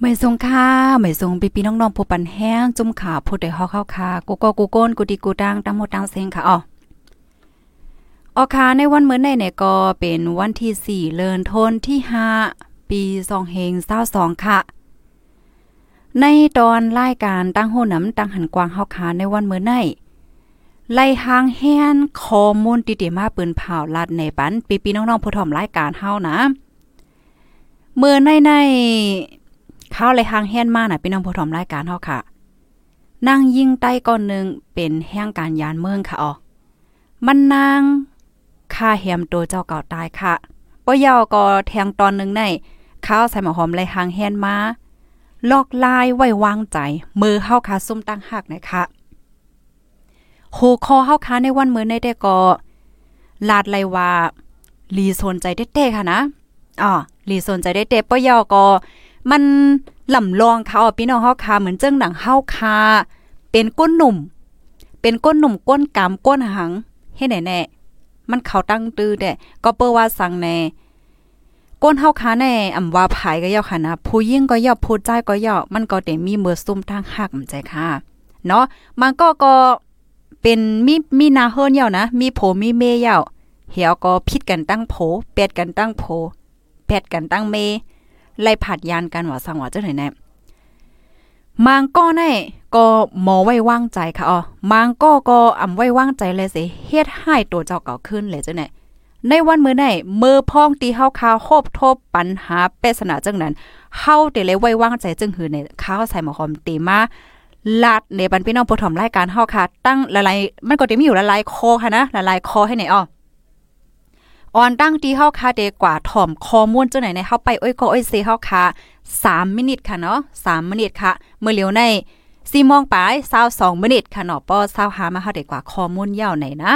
ไม่ทรงค่าไม่ทรงปีปีน้องๆผู้ปันแห้งจุ่มขาผู้ใดฮอกเข้าคากูก็กูโก้นกูดีกูดังตั้งหมดตั้งเซงค่ะอ๋อออคาในวันเมื่อนในเนี่ยก็เป็นวันที่ 4เลินทนที่ 5 ปี2เฮง22ค่ะ ในตอนรายการตั้งโหน้ำตั้งหันกวางเฮาคาในวันเมื่อในไล่หางแฮนข้อมูลติๆมาปืนเผาลัดในปันปีปีน้องๆผู้ถ่อมรายการเฮานะเมื่อในใน ข้าวเลยหางแฮนมาน่ะพี่น้องผู้ถ่อมรายการเฮาค่ะ นั่งยิ่งใต้ก้อนหนึ่งเป็นแห่งการยานเมืองค่ะอ๋อมันนางค่าแฮมตัวเจ้าเก่าตายค่ะป้อยาวก็แทงตอนหนึ่งในข้าวใส่หมอหอมเลหางแฮนมา ลอกลายไว้วางใจ มือเฮาคาซุ่มตั้งหักนะคะโหคอเฮาคาในวันมื้อในได้ก็ลาดไลว่าลีสนใจเด้ๆค่ะนะอ๋อลีสนใจเด้ๆป้อยาวก็ มันหล่ำลองเขาพี่น้องเฮาคาเหมือนเจ้งหนังเฮาคาเป็นก้นหนุ่ม เป็นก้นหนุ่มก้นกำก้นหังเฮ็ดแน่ๆมันเขาตั้งตื้อแด่ก็เปิ้ว่าสั่งแน่ก้นเฮาคาแน่อำว่าภายก็ย่อค่ะนะผู้ยิ่งก็ย่อผู้ใจก็ย่อมันก็ได้มีเมือซุ่มทางหักใจค่ะ เนาะมันก็ก็เป็นมีมีนาเฮิรนเยานะ มีโผมีเมเยาเหี่ยวก็ผิดกันตั้งโผเป็ดกันตั้งโผแปดกันตั้งเม ไล่ผัดยานกันว่าสังว่าจังไหนแน่มางก็แน่ก็หมอไว้ว่างใจค่ะอ๋อมางก็ก็อ่ำไว้ว่างใจเลยสิเฮ็ดให้ตัวเจ้าเก่าขึ้นเลยจังไหนในวันมื้อไหนมือพ้องตีเฮาคาโคบทบปัญหาเปริศนาจังนั้นเฮาได้เลยไว้ว่างใจจึงหือในข้าวใส่หมอหอมตีมาลาดในบันพี่น้องผู้ถมรายการเฮาค่ะ ตั้งละลายมันก็จะมีอยู่ละลายคอค่ะนะละลายคอให้ไหนอ้อ ออนตั้งที่เฮาคาเดกว่าถ่อมข้อมูลจังไหนในเฮาไปอ้อยก็อ้อยเซเฮาคา3มินิทค่ะเนาะ3มินิทค่ะ เมื่อเร็วใน4โมงปลาย22มินิทค่ะเนาะป้อ25มาเฮาได้กว่าข้อมูลยาวไหนนะ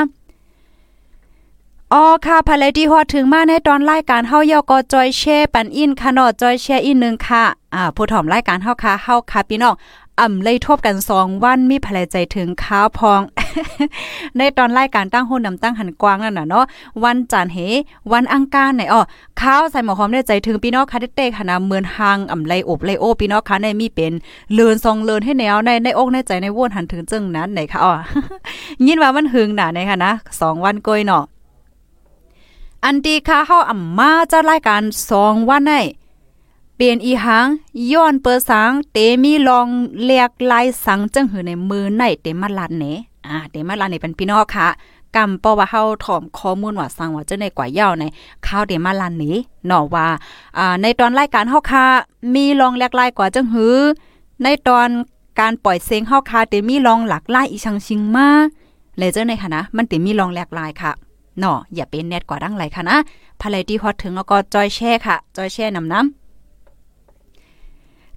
อ๋อค่ะภายที่ฮอดถึงมาในตอนรายการเฮาเยาก็จอยแชร์ปันอินค่ะเนาะจอยแชร์อีกนึงค่ะ อ่าผู้ถ่อมรายการเฮาค่ะเฮาค่ะพี่น้องอ่ำเลยทบกันสองวันมีภรรยใจถึงข้าวพอง ในตอนรายการตั้งหุ่นนำตั้งหันกวางนั่นน่ะเนาะวันจันเฮวันอังคารไหนอ้อข้าวใส่หมอหอมได้ใจถึงพี่น้องคาเต้ค่ะนะเมือนหางอ่ำไลอบไลโอพี่น้องค่ะในมีเป็นเลือนซองเลือนให้แนวในในอกในใจในว่นหันถึงจึงนั้นไหนค่ะอ้อยินว่ามันหึงหนาในค่ะนะสองวันก้อยเนาะอันตีค่ะเฮาอ่ำมาจะรายการสองวันได้ เปลี่ยนอีหังย้อนเปิดสังเตมีลองเลียกลายสังจังหือในมือในเตมาลันเนอ่าเตมาลันเนี่เป็นพี่น้องค่ะกำปอว่าเฮาถ่อมข้อมูลว่าสังว่าจะในกว่าย่าในข้าวเดมาลันนี้เนาะว่าอ่าในตอนรายการเฮาค่ะมีลองแลกลายกว่าจังหือ ในตอนการปล่อยเสงเฮาค่ะเตมีลองหลักลายอีชังชิงมาเลยเจ้าในค่ะนะมันเตมีลองแลกลายค่ะเนาะอย่าเป็นแนทกว่าดังไรค่ะนะภายที่ฮอตถึงแล้วก็จอยแช่ค่ะ จอยแช่น้ำน้ำ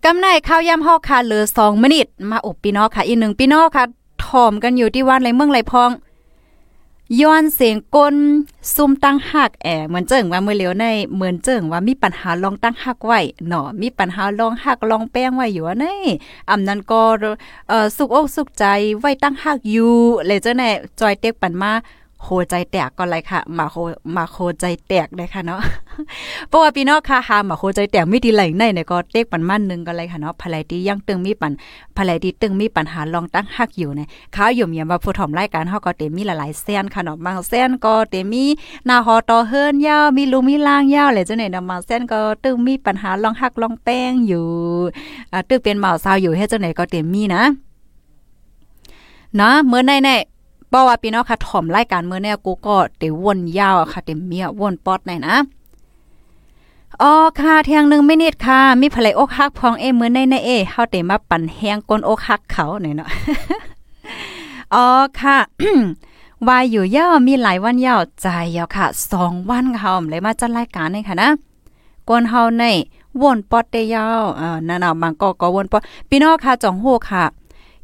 กำไนข้าวยำเฮาค่ะเหลือ2มินิทมาอบพี่น้องค่ะ อีกหนึ่งพี่น้องค่ะถ่อมกันอยู่ที่วันไรเมืองไรพองย้อนเสียงก้นซุ่มตั้งหักแอเหมือนเจิงว่าเมื่อเลียวในเหมือนเจิงว่ามีปัญหาลองตั้งหักไว้เนาะมีปัญหาลองหักลองแป้งไว้อยู่นี่อำนั้นก็เอ่อสุกอกสุกใจไว้ตั้งหักอยู่เลยเจ้าแน่จอยเต็กปันมา โคใจแตกก็เลยค่ะมาโคมาโคใจแตกเลยค่ะเนาะเพราะว่าพี่น้องค่ะหามาโคใจแตกไม่ดีไหลในเนี่ยก็เต็กปันมั่นนึงก็เลยค่ะเนาะภรรยที่ยังตึงมีปันภรรยที่ตึงมีปัญหาลองตั้งหักอยู่เนี่ยเขาอยู่เมียมาผู้ถ่อมรายการเฮาก็เต็มมีหลายๆเส้นค่ะเนาะบางเส้นก็เต็มมีหน้าฮอต่อเฮิรนยาวมีลูมีล่างยาวเลยจังไหนนะบางเส้นก็ตึงมีปัญหาลองหักลองแป้งอยู่อ่าตึกเป็นหมาสาวอยู่เฮ็ดจังไหนก็เต็มมีนะเนาะเมื่อในใน ราะว่าพี่น้องค่ะถ่อมรายการเมื่อเนี่ยกูก็เตวนยาวค่ะเต็มเมียวนปอดหน่อยนะอ๋อค่ะเที่ยงหนึ่งไม่นิดค่ะ มีภรรยอกฮักพองเอมือในในเอเฮาเตมาปั่นแหงก้นอกฮักเขาหน่อยเนาะอ๋อค่ะวายอยู่ยาวมีหลายวันยาวใจยาวค่ะสองวันค่ะเลยมาจัดรายการนี่ค่ะนะกวนเฮาในวนปอดเตยาวอ่านั่นน่ะบางก็ก็วนปอดพี่น้องค่ะจ่องโหค่ะ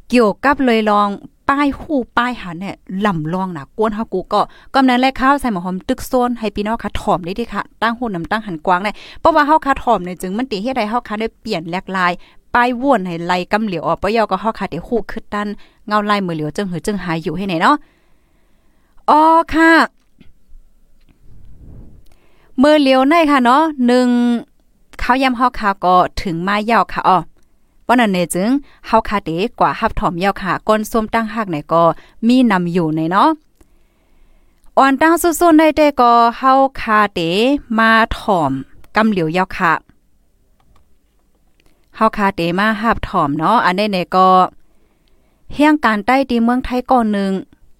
เกี่ยวกับเลยลอง ป้ายหูป้ายหันเนี่ยลำลองนะกวนเฮากูก็กำนั้นแลข้าวใส่หมอหอมตึกโซนให้พี่น้องค่ะถ่อมได้ดิค่ะตั้งหูนำตั้งหันกว้างเนี่ยเพราะว่าเฮาค่ะถ่อมเนี่ยจึงมันติเฮ็ดให้เฮาค่ะได้เปลี่ยนแลกลายป้ายว่นให้ไล่กำเหลียวออกปะยอก็เฮาค่ะได้ฮู้ขึ้นดันเงาลายมือเหลียวจึงหือจึงหายอยู่ให้ไหนเนาะอ๋อค่ะมือเหลียวในค่ะเนาะ1ข้าวยำเฮาคาก็ถึงมาเยาวค่ะอ๋อ วันนั้นเนจึงเฮาคาเตกว่าฮับถอมเยาวค่ะก้นส้มตั้งหักไหนก็มีนำอยู่ในเนาะอ่อนตั้งสุดๆได้แต่ก็เฮาคาเตมาถอมกำเหลียวเยาวค่ะเฮาคาเตมาฮับถอมเนาะอันนี้เนี่ยก็เฮียงการใต้ดีเมืองไทยก่อนหนึ่ง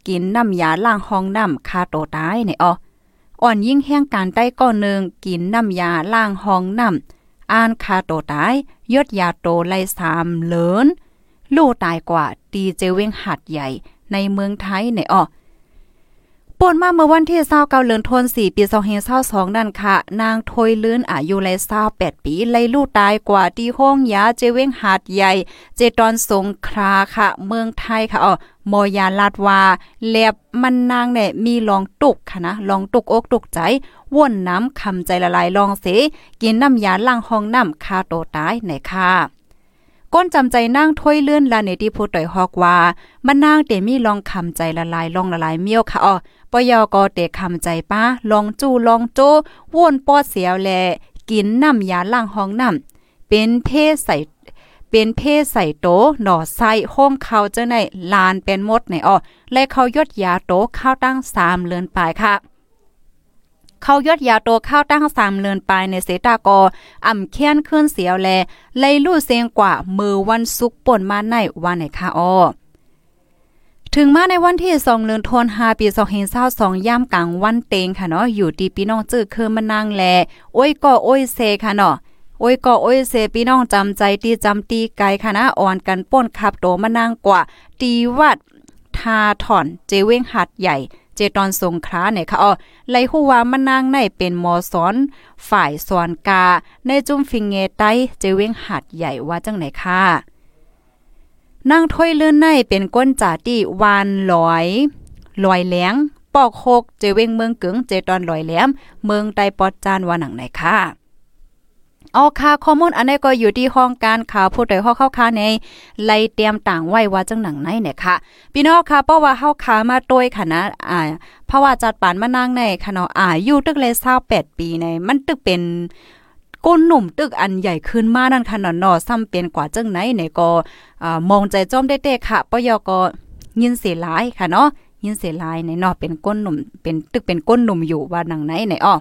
กินน้ำยาล้างห้องน้ำคาโตตายเนี่ยอ๋ออ่อนยิ่งแห้งการใต้ก่อนหนึ่งกินน้ำยาล้างห้องน้ำ อ่านคาโตตายยดยาโตไลสามเลินลู่ตายกว่าตีเจเวงหัดใหญ่ในเมืองไทยในอ๋อ ป่นมาเมื่อวันที่29เดือนธันวาคมปี2522นั่นค่ะ นางทอยลื่นอายุไล28ปี ไลลูกตายกว่าที่ห้องยาเจเว้งหาดใหญ่ เจตอนสงคราค่ะ เมืองไทยค่ะอ๋อมอยาลาดวาแลบมันนางเนี่ยมีลองตุกค่ะนะลองตุกอกตุกใจว่นน้ำคำใจละลายลองเสกินน้ำยาล้างห้องน้ำคาโตตายไหนค่ะ ก้นจำใจนั่งถ้วยเลื่อนลาเนติผู้ต่อยฮอกว่ามันนางเตมีลองคำใจละลายลองละลายเมียวค่ะอ๋อปยอกอเตคำใจป้าลองจู้ลองโจว่นปอดเสียวแลกินน้ำยาล้างห้องน้ำเป็นเพศใส่เป็นเพศใส่โตหน่อไส้ห้องเขาเจ้าในลานเป็นมดในอ้อและเขายดยาโตข้าวตั้งสามเลือนปลายค่ะ เขายดยาโตข้าวตั้งสามเลือนปลายในเสตากออ่ำเคียนขึ้นเสียวแลไลลู่เสียงกว่ามือวันซุกป่นมาในวันไหนค่ะอ้อถึงมาในวันที่2เดือนธันวาคมปี2022ย่ำกลางวันเตงค่ะเนาะอยู่ที่พี่น้องจื้อคือมันนางแลโอ้ยก็โอ้ยเซค่ะเนาะโอ้ยก็โอ้ยเซพี่น้องจำใจตีจำตีไกลค่ะนะอ่อนกันป้นขับโตมานางกว่าตีวัดทาถอนเจเวงหัดใหญ่ เจตอนสงคราเนี่ยค่ะอ๋อไลฮู้ว่ามันนางในเป็นมอสอน ฝ่ายสอนกา ในจุ่มฟิงเงไตเจเวงหัดใหญ่ว่าจังไหนค่ะนั่งถ้วยเลื่อนในเป็นก้นจ่าตี้วานลอยลอยแหลงปอกหกเจเวงเมืองกึงเจตอนลอยแหลม เมืองไตปอดจานว่าหนังไหนค่ะ เอาค่ะข้อมูลอันนี้ก็อยู่ที่ห้องการข่าวผู้ใดห้อเข้าค่าในไล่เตรียมต่างไว้ว่าจังหนังไหนเนี่ยค่ะ พี่น้องค่ะเพราะว่าเฮาขามาโดยค่ะนะอ่าเพราะว่าจัดปานมานั่งในค่ะเนาะอ่าอยู่ตึกเลย28ปีในมันตึกเป็นก้นหนุ่มตึกอันใหญ่ขึ้นมานั่นค่ะเนาะซ้ำเป็นกว่าจังไหนเนี่ยก็อ่ามองใจจ้อมได้เตค่ะปยก็ยินเสียหลายค่ะเนาะยินเสียหลายในเนาะเป็นก้นหนุ่มเป็นตึกเป็นก้นหนุ่มอยู่ว่าดังไหนในอ้อ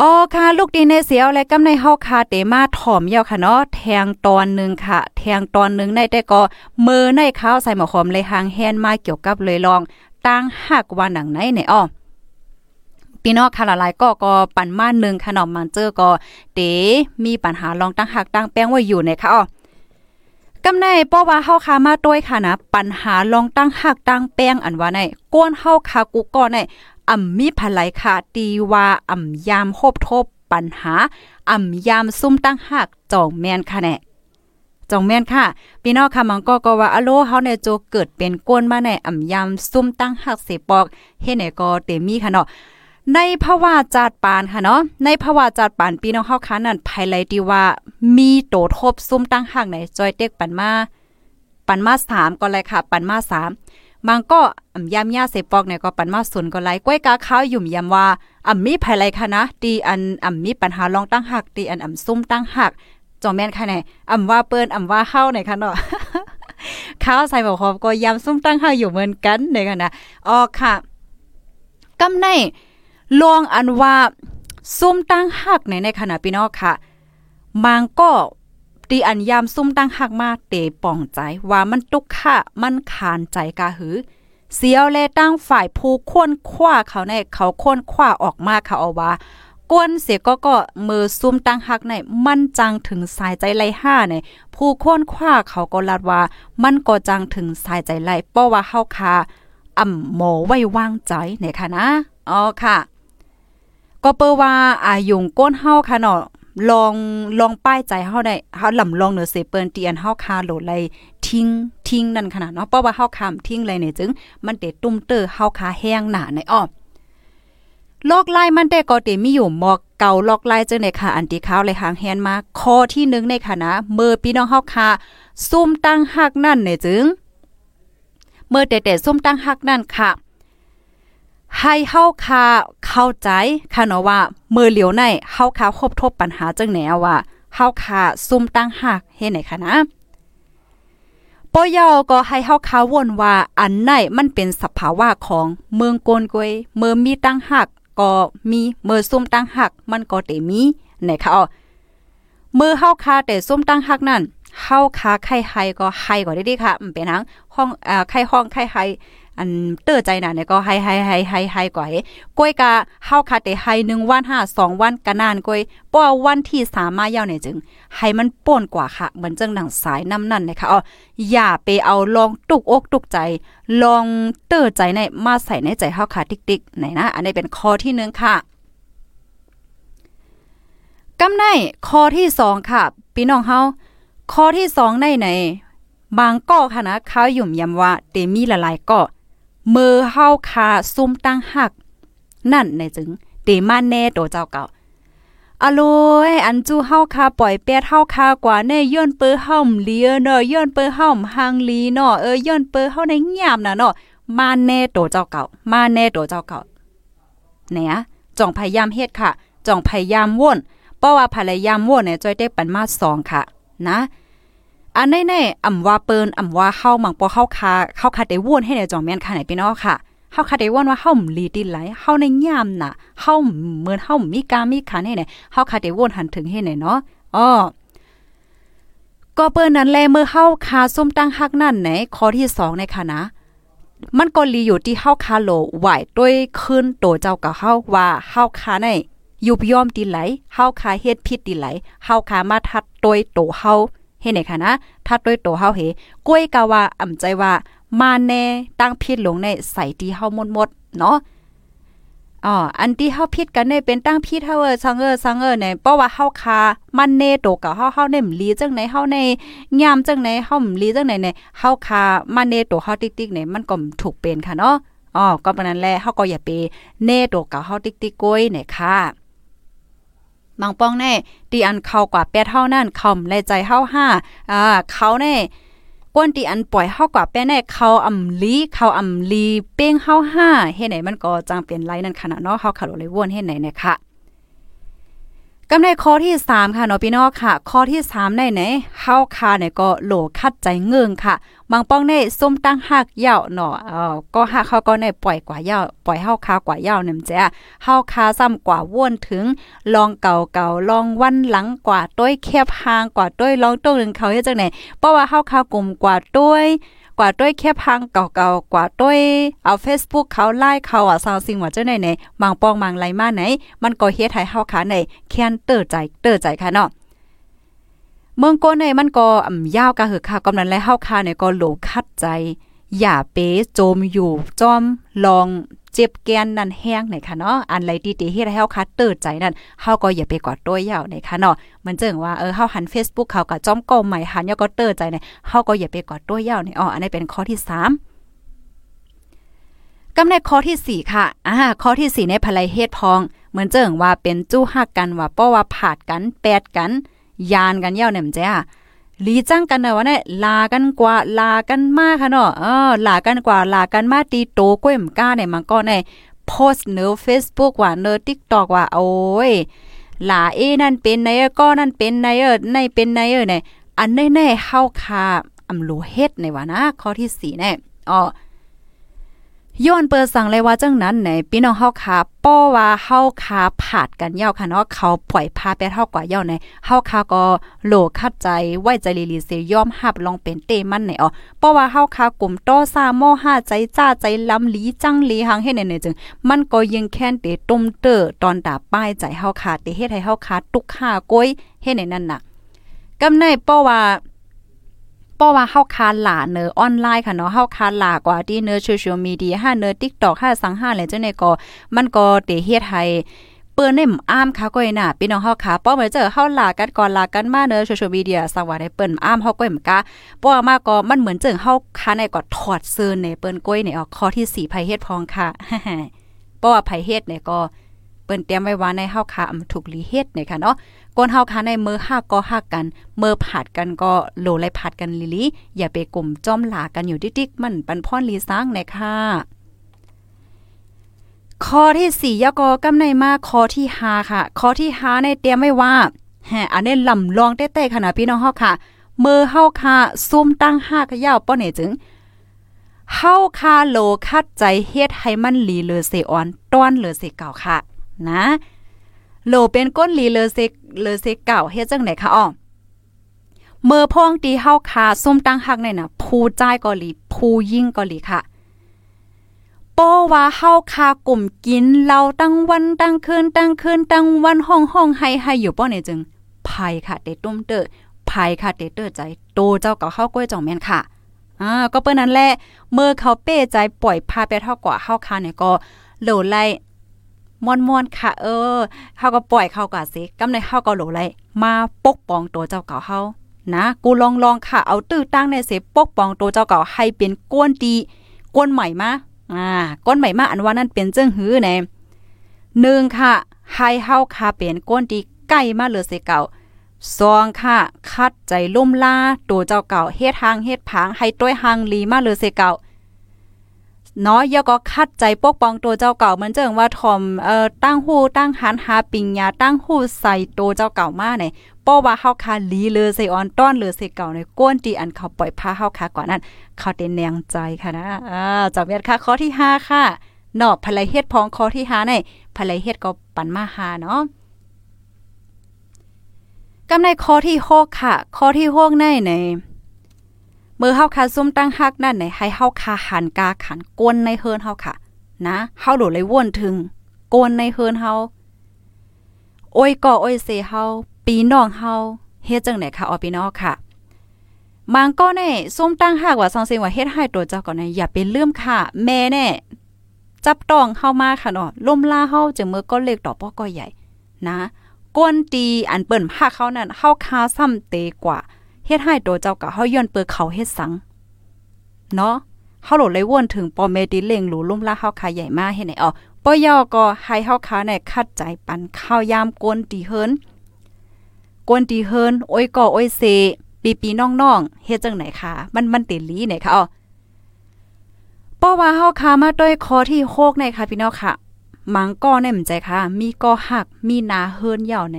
อ๋อค่ะลูกดีในเสียวและกำในเฮาคาเตมาถ่อมยาวค่ะเนาะแทงตอนนึงค่ะ แทงตอนนึงในแต่ก็มือในข้าวใส่หมอหอมเลยหางแฮนมาเกี่ยวกับเลยลองตั้งหักว่าหนังไหนในอ้อพี่น้องค่ะหลายก็ก็ปั่นมาหนึ่งขนมมันเจอก็เตมีปัญหาลองตั้งหักตั้งแป้งไว้อยู่ในค่ะอ๋อกำในป้อว่าเฮาคามาต้วยค่ะนะปัญหาลองตั้งหักตั้งแป้งอันว่าในก้นเฮาคากูก่อนใน อ่ำมีภลายค่ะตีว่าอ่ำยามโคบทบปัญหาอ่ำยามซุ่มตั้งหักจองแมนค่ะแน่จองแม่นค่ะ พี่น้องค่ะมังก็ก็ว่าอโลเฮาเนี่ยโจเกิดเป็นก้นมาในอ่ำยามซุ่มตั้งหักเสปอกเฮ็ดไหนก็เตมีค่ะเนาะในภาวะจัดปานค่ะเนาะในภาวะจัดปานพี่น้องเฮาคันนั่นภายไลที่ว่ามีโตทบซุ่มตั้งห่างไหนจอยเต็กปันมาปันมา3ก็เลยค่ะ ปันมา3 มันก็อำยามยาเสปอกเนี่ยก็ปันมาศูนก็ไลก้อยกาข้าวยุ่มยำว่าอำมีภายไลค่ะนะตีอันอำมีปัญหาลองตั้งหักตีอันอำซุ่มตั้งหักจอมแม่นค่ะไหนอำว่าเปิ้นอำว่าเฮาไหนคะเนาะข้าวใส่บอกคอก็ยำซุ่มตั้งหักอยู่เหมือนกันเนค่ะนะอ๋อค่ะกำในลองอันว่าซุ่มตั้งหักในในขณะพี่น้องค่ะมังก็ ตีอันยามซุ่มตั้งหักมาเตป่องใจว่ามันตุกค่ะมันขานใจกะหือ เสียวแลตั้งฝ่ายผู้ค้นคว้าเขาในเขาค้นคว้าออกมาเขาเอาว่าก้นเสียก็ก็มือซุ่มตั้งหักในมันจังถึงสายใจไหลห้าในผู้ค้นคว้าเขาก็ลัดว่า มันก็จังถึงสายใจไหลเพราะว่าเฮาคาอ่ำหมอไว้วางใจเนี่ยค่ะนะอ๋อค่ะ ก็เปว่าอายุงก้นเฮาค่ะเนาะ ลองลองป้ายใจเฮาได้เฮาลำลองเนือเสเปิ้นเตียนเฮาคาโหลไลทิ้งทิ้งนั่นขนาดเนาะเพราะว่าเฮาคาทิ้งเลเนี่ยจึง มันเตตุ้มเตอเฮาคาแห้งหนาในอ้อลอกลายมันแต่ก็เตมีอยู่หมอกเก่าลอกลายจังในค่ะอันที่ข้าวเลยหางแฮนมาข้อที่1ในค่ะนะเมื่อพี่น้องเฮาคาซุ่มตั้งหักนั่นเนี่ยจึง เมื่อแต่แต่ซุ่มตั้งหักนั่นค่ะ ให้เฮาคาเข้าใจค่ะเนาะว่าเมื่อเหลียวในเฮาคาคบทบปัญหาจังแนวว่าเฮาคาซุ่มตั้งหักเฮ็ดไหนคะนะปอยอก็ให้เฮาคาวนว่าอันไหนมันเป็นสภาวะของเมืองโกนกวยเมื่อมีตั้งหักก็มีเมื่อซุ่มตั้งหักมันก็เตมีไหนคะอ๋อเมื่อเฮาคาแต่ซุ่มตั้งหักนั่นเฮาคาไข่ไฮก็ไฮก็ได้ดีค่ะมันเป็นทั้งห้องอ่าไข่ห้องไข่ไฮ อันเตื้อใจน่ะเนี่ยก็ให้ให้ให้ให้ให้ก่อยกล้วยกะเฮาคาแต่ให้1วัน5 2วันกะนานกล้วยเพราะวันที่3มมายาวเนี่ยจึง ให้มันป่นกว่าค่ะ เหมือนจังหนังสายน้ำนั่นนะคะอ๋ออย่าไปเอาลองตุกอกตุกใจ ลองเตื้อใจในมาใส่ในใจเฮาคาติ๊กๆไหนนะอันนี้เป็นข้อที่1ค่ะกำในข้อที่2ค่ะพี่น้องเฮาข้อที่2ในไหนบางก้อค่ะนะเขาหยุ่มยำว่าเตมีหลายก้อ มือเฮาคาซุ่มตั้งหัก นั่นในจึงเตมาแน่โตเจ้าเก่าอโลยอันจูเฮาคาปล่อยแปดเฮาคากว่าแน่ย้อนเปอเฮาเลียเนาะย้อนเปอเฮาหังลีเนาะเออย้อนเปอเฮาในยามน่ะเนาะมาแน่โตเจ้าเก่า มาแน่โตเจ้าเก่าเนี่ยจ่องพยายามเฮ็ดค่ะจ่องพยายามว่นเพราะว่าพยายามว่นเนี่ยจอยได้ปันมา2ค่ะ นะ อันแน่ๆอ่ำว่าเปิ้นอ่ำว่าเฮามังปอเฮาคาเฮาคาได้วนให้ในจอมแม่นค่ะไหนพี่น้องค่ะเฮาคาได้วนว่าเฮาลีติไหลเฮาในยามน่ะเฮาเหมือนเฮามีกามีขันให้ไหนเฮาคาได้วนหันถึงให้ไหนเนาะอ้อก็เปิ้นนั้นแลเมื่อเฮาคาส้มตั้งฮักนั่นไหนข้อที่2ในค่ะนะมันก็ลีอยู่ที่เฮาคาโลไหวด้วยขึ้นโตเจ้ากับเฮาว่าเฮาคาในยู่ยอมติไหลเฮาคาเฮ็ดผิดติไหลเฮาคามาทัดโดยโตเฮา เฮ็ดไหนคะนะถ้าด้วยตัวเฮาเฮกล้วยกะว่าอ่ำใจว่ามาแน่ตั้งผิดลงในใส่ที่เฮาหมดๆเนาะอ๋ออันที่เฮาผิดกันเนี่ยเป็นตั้งผิดเฮาเออซังเออซังเออเนี่ยเพราะว่าเฮาคามันเนโตกับเฮาเฮาเนี่ยลีจังไหนเฮาในยามจังไหนเฮามลีจังไหนเนี่ยเฮาคามันเนโตเฮาติ๊กๆเนี่ยมันก็ถูกเป็นค่ะเนาะอ๋อก็ปานนั้นแหละเฮาก็อย่าไปเนโตกับเฮาติ๊กๆก้อยเนี่ยค่ะ บางป้องแน่ตีอันเข้ากว่าแปดเท่านั่นคำในใจเฮาห้าอ่าเขาแน่กวนตีอันปล่อยเฮากว่าแป้แน่เขาอำลีเขาอำลีเป้งเฮาห้าเฮ็ดไหนมันก็จังเป็นไรนั่นขนาดเนาะเฮาขับเลยวนเฮ็ดไหนเนี่ยค่ะ กำในข้อที่ 3 ค่ะเนาะพี่น้องค่ะ ข้อที่3ในไหนเฮาคาเนี่ยก็โหลคัดใจเงิงค่ะบางป้องในส้มตั้งหักยาวเนาะเออก็หักเขาก็ในปล่อยกว่ายาวปล่อยเฮาคากว่ายาวนี่มจ้ะเฮาคาซ้ำกว่าว่นถึงลองเก่าๆลองวันหลังกว่าต้วยแคบหางกว่าต้วยลองต้นึงเขาเฮ็ดจังไหนเพราะว่าเฮาคากลุ่มกว่าต้วย กว่าด้วยแค่พังเก่าๆกว่าด้วยเอา Facebook เขาไล่เขาอะซาวซิงว่าเจ้าไหนไหนบางปองบางไรมาไหน มันก็เฮ็ดให้เฮาขาในแค้นเตอใจเตอใจค่ะเนาะเมืองโกในมันก็อ่ำยาวกะหือค่ะกำนั้นและเฮาคาเนี่ยก็โหลคัดใจ อย่าเป๊โจมอยู่จอมลอง เจ็บแกนนั่นแห้งไหนค่ะเนาะอันไรที่ติเฮ็ดให้เฮาคัดเติดใจนั่นเฮาก็อย่าไปกอดตัวยาวไหนค่ะเนาะมันเจิงว่าเออเฮาหัน Facebook เขาก็จ้อมก้ใหม่หันยาก็เติดใจเนี่ยเฮาก็อย่าไปกอดตัวยาวนี่อ๋ออันนี้เป็นข้อที่3กำในข้อที่ 4 ค่ะ อ่า ข้อที่ 4 ในภลัยเฮ็ดพอง เหมือนเจิงว่าเป็นจู้ฮักกันว่าป้อว่าผาดกัน แปดกัน ยานกันยาวเนี่ยมจ้า ลีจ้างกันนะวะเนี่ยลากันกว่าลากันมากค่ะเนาะเออลากันกว่าลากันมาตีโตก้วยมก้าเนี่ยมันก็ในโพสเนื้อ Facebook ว่าเนื้อ TikTok ว่าโอ้ยลาเอนั่นเป็นไนเออก็นั่นเป็นไนเออในเป็นไนเออเนี่ยอันแน่ๆเฮาคาอำลูเฮ็ดในว่านะข้อที่4แน่อ๋อ ย้อนเปิดสั่งเลยว่าจังนั้นไหนพี่น้องเฮาคาป้อว่าเฮาคาผาดกันยาวค่ะเนาะเขาปล่อยพาไปเท่ากว่าย่าในเฮาคาก็โหลคัดใจไว้ใจลีลีเสยอมหับลองเป็นเตมันไหนอ๋อป้อว่าเฮาคากลุ่มต้อซาโมห้าใจจ้าใจลำลีจังลีหังเฮ็ดไหนจึงมันก็ยังแค้นเตตุ้มเตอตอนตาป้ายใจเฮาคาเตเฮ็ดให้เฮาคาตุกห้าก้อยเฮ็ดในนั่นน่ะกำในป้อว่า ป้อว่าเฮาคาหลาเนอออนไลน์ค่ะเนาะเฮาคาหลากว่าที่เนอโซเชียลมีเดียห้าเนอ TikTok ห้าสังห้าเลยจังได๋ก็มันก็เตเฮ็ดให้เปิ้นได้อ้ามค่ะก้อยน่ะพี่น้องเฮาค่ะป้อมือนเจอเฮาลากันก่อนลากันมาเนอโซเชียลมีเดียสักว่าได้เปิ้นอ้ามเฮาก้อยมกะป้อมาก็มันเหมือนเจอเฮาคาในก็ถอดเสื้อในเปิ้นก้อยเนออกข้อที่4ไผเฮ็ดพองค่ะป้อว่าไผเฮ็ดเนี่ยก็เปิ้นเตรียมไว้ว่าในเฮาค่ะถูกลีเฮ็ดเนี่ยค่ะเนาะ ก้นเฮาค่ะในมือห้าก็ห้ากันเมื่อผาดกันก็โลไลผาดกันลิลิอย่าไปกลุ่มจ้อมหลากันอยู่ดิ๊กๆมันปันพ่อนลีสร้างในค่ะข้อที่สี่ยกอกำในมาข้อที่ห้าค่ะข้อที่ห้าในเตรียมไว้ว่าแฮอันนี้ลำลองเต้ๆขนาดพี่น้องเฮาค่ะเมื่อเฮาค่ะซุ่มตั้งห้ากยาวป้อเนี่ยจึงเฮาคาโลคัดใจเฮ็ดให้มันหลีเลอเซออนต้อนเลอเซเก่าค่ะ นะ โลเป็นก้นลีเลเซเลเซเก่าเฮ็ดจังไหนคะอ้อเมื่อพ่องตีเฮาคาซุ่มตั้งหักเนี่ยน่ะผู้จ่ายก็หลีผู้ยิ่งก็หลีค่ะโปว่าเฮาคากลุ่มกินเราตั้งวันตั้งคืนตั้งคืนตั้งวันห้องห้องให้ให้อยู่ป้อเนี่ยจึงภัยค่ะเตตุ้มเตอภัยค่ะเตเตอใจโตเจ้าก่าเฮาก้อยจ่องแม่นค่ะอ่าก็เปิ้นนั้นแหละเมื่อเขาเป้ใจปล่อยพาไปเท่ากว่าเฮาคาเนี่ยก็โหลไล่ มอนมอนค่ะ เออเฮาก็ปล่อยเขากว่าสิกำในเฮาก็หลไล่มาปกป้องตัวเจ้าเก่าเฮานะกูลองลองค่ะ เอาตื้อตั้งในเสปกป้องตัวเจ้าเก่าให้เป็นก้นดีก้นใหม่มาอ่าก้นใหม่มาอันว่านั่นเป็นเจ้งหื้อแน่หนึ่งค่ะให้เฮาค่ะเป็นก้นดีใกล้มาเลยเสเก่าสองค่ะ คัดใจลุ่มลาตัวเจ้าเก่าเฮ็ดทางเฮ็ดผางให้ต้วยหางลีมาเลยเสเก่า เนาะยาก็คัดใจปกป้องตัวเจ้าเก่าเหมือนเจิงว่าทอมเอ่อตั้งหู้ตั้งหันหาปิงยาตั้งหู้ใส่ตัวเจ้าเก่ามาเนี่ยป้อว่าเฮาคาลีเลยใส่ออนต้อนเลยใส่เก่าในก้นตีอันเขาปล่อยพาเฮาคาก่อนนั้น เขาเต็นแนงใจค่ะนะอ่าจากเวียดค่ะข้อที่5ค่ะเนาะภรรยเฮ็ดพองข้อที่5ในภรรยเฮ็ดก็ปันมาหาเนาะกำในข้อที่6ค่ะ ข้อที่6ในใน เมื่อเฮาคาซุ่มตั้งฮักนั่นในให้เฮาคาหันกาขันก้นในเฮิรนเฮาค่ะ นะเฮาโดดเลยว่นถึงก้นในเฮิรนเฮาโอ้ยก่อโอ้ยเซเฮาปีน้องเฮาเฮ็ดจังไหนค่ะออพี่น้องค่ะมังก็แน่ส้มตั้งหากว่าสังเสียงว่าเฮ็ดให้ตัวเจ้าก่อนนะอย่าเป็นลืมค่ะ แม่แน่จับต้องเฮามาค่ะเนาะล่มล่าเฮาจะมือก็เล็กต่อป้อก็ใหญ่ นะก้นตีอันเปิ้นพาเขานั่นเฮาคาซ้ำเตกว่า เฮ็ดให้ตัวเจ้าก็เฮาย้อนเปิดเขาเฮ็ดสัง เนาะเฮาโหลเลยวนถึงปอเมดิเล่งหลูลุ่มลาเฮาคาใหญ่มาเฮ็ดไหนอ๋อปอยอก็ให้เฮาคาในคัดใจปันข้าวยามก้นตีเฮิรนกวนตีเฮินโอ้ยก่อโอ้ยเซปีปีน้องๆเฮ็ดจังไหนคะมันมันติลีไหนคะอ๋อป้อว่าเฮาคามาด้วยคอที่โคกในค่ะพี่น้องค่ะมังก้อในมใจค่ะ มีก้อหักมีนาเฮินยาวใน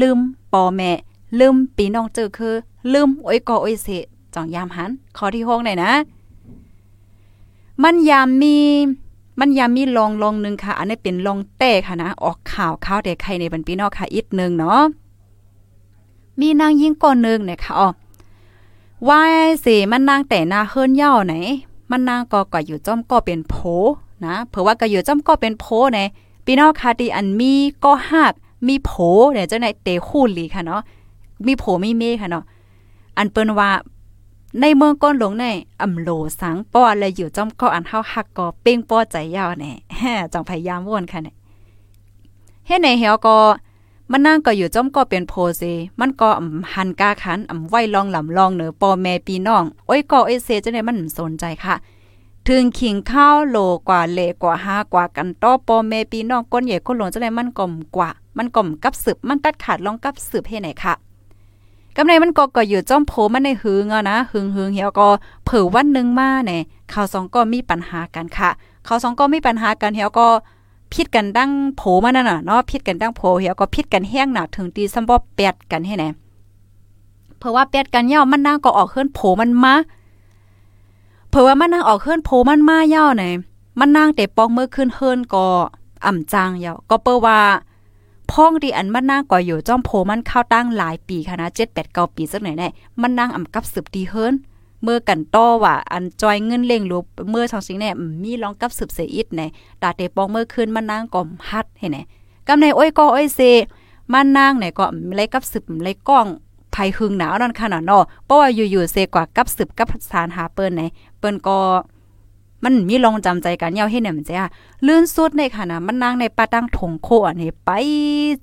ลืมปอแม่ลืมปีน้องเจอคือ ลืมโอ้ยกอโอ้ยเซจ่องยามหันคอที่โคกหนนะ มันยามมีมันยามมีลองลองนึงค่ะ อันนี้เป็นลองแต่ค่ะนะ ออกข่าวข่าวเด็กใครในบันปีนอกค่ะอีกนึงเนาะมีนางยิ่งก่อนนึงเนี่ยค่ะอ๋อว่าสิมันนางแต่นาเฮิรนเย่าไหน มันนางก็ก็อยู่จ้อมก็เป็นโผนะเผื่อว่าก็อยู่จ้อมก็เป็นโผในพี่นองคาตีอันมีก็หักมีโผเนี่ยเจ้าในเตคู่ลีค่ะเนาะมีโผมีเมฆค่ะเนาะ อันเปิ้นว่าในเมืองก้นหลวงในอำโลสังป้ออะอยู่จ้อมก็อันเฮาหักก็เป้งป้อใจยาวแน่จังพยายามว่นค่ะเนี่ยเฮ็ดในเฮาก็มันนั่งก็อยู่จ้อมก็เป็นโพเซมันก็อำหันกาขันอำไว้ลองลำลองเหนือป้อแม่ปีน้องโอ้ยก็เอเซจะได้มันสนใจค่ะ ถึงขิงข้าวโลกว่าเลกว่าหากว่ากันต่อปอแม่ปีน้องก้นใหญ่คนหลวงจะได้มันก่อมกว่า มันก่อมกับสืบมันตัดขาดลองกับสืบให้ไหนค่ะ กำไรมันก็ก็อยู่จ้อมโผมันในหึงอะนะหึงหึงเหี่ยวก็เผื่อวันนึงมาเนี่ยข่าวสองก็มีปัญหากันค่ะข่าวสองก็มีปัญหากันเหี่ยวก็พิดกันดั้งโผมานั่นน่ะเนาะพิดกันดั้งโผเหี่ยวก็พิดกันแห้งหนาถึงตีซ้ำบ่แปดกันให้ไหนเพราะว่าแปดกันย่อมันนางก็ออกเคลื่อนโผมันมาเพราะว่ามันนางออกเคลื่อนโผมันมาย่อไหนมันนางแต่ปองเมื่อขึ้นเฮิรนก็อ่ำจางยาวก็เปิ้ว่า พ้องดีอันมันนางก็อยู่จ้อมโผมันเข้าตั้งหลายปีค่ะนะ7 8 9ปีสักหน่อยแน่มันนางอ่ำกับสืบดีเฮิรนเมื่อกันต่อว่าอันจอยเงินเล่งรูเมื่อสองสิ่งแน่มีลองกับสืบเสียอิดในตาเตปองเมื่อคืนมันนางก่อมฮัดเห็นไหมกำในอ้อยก็อ้อยเซมันนางไหนก็ไล่กับสืบไล่กล้องภัยหึงหนาวนั่นขนาดนาะเพราะว่าอยู่ๆเซกว่ากับสืบกับสารหาเปิ้นไหนเปิ้นก็ มันมีลองจำใจกันเยาให้เนี่ยมันจ้าลื่นสุดในค่ะนะมันนางในปาตั้งถงโคอันนี้ไป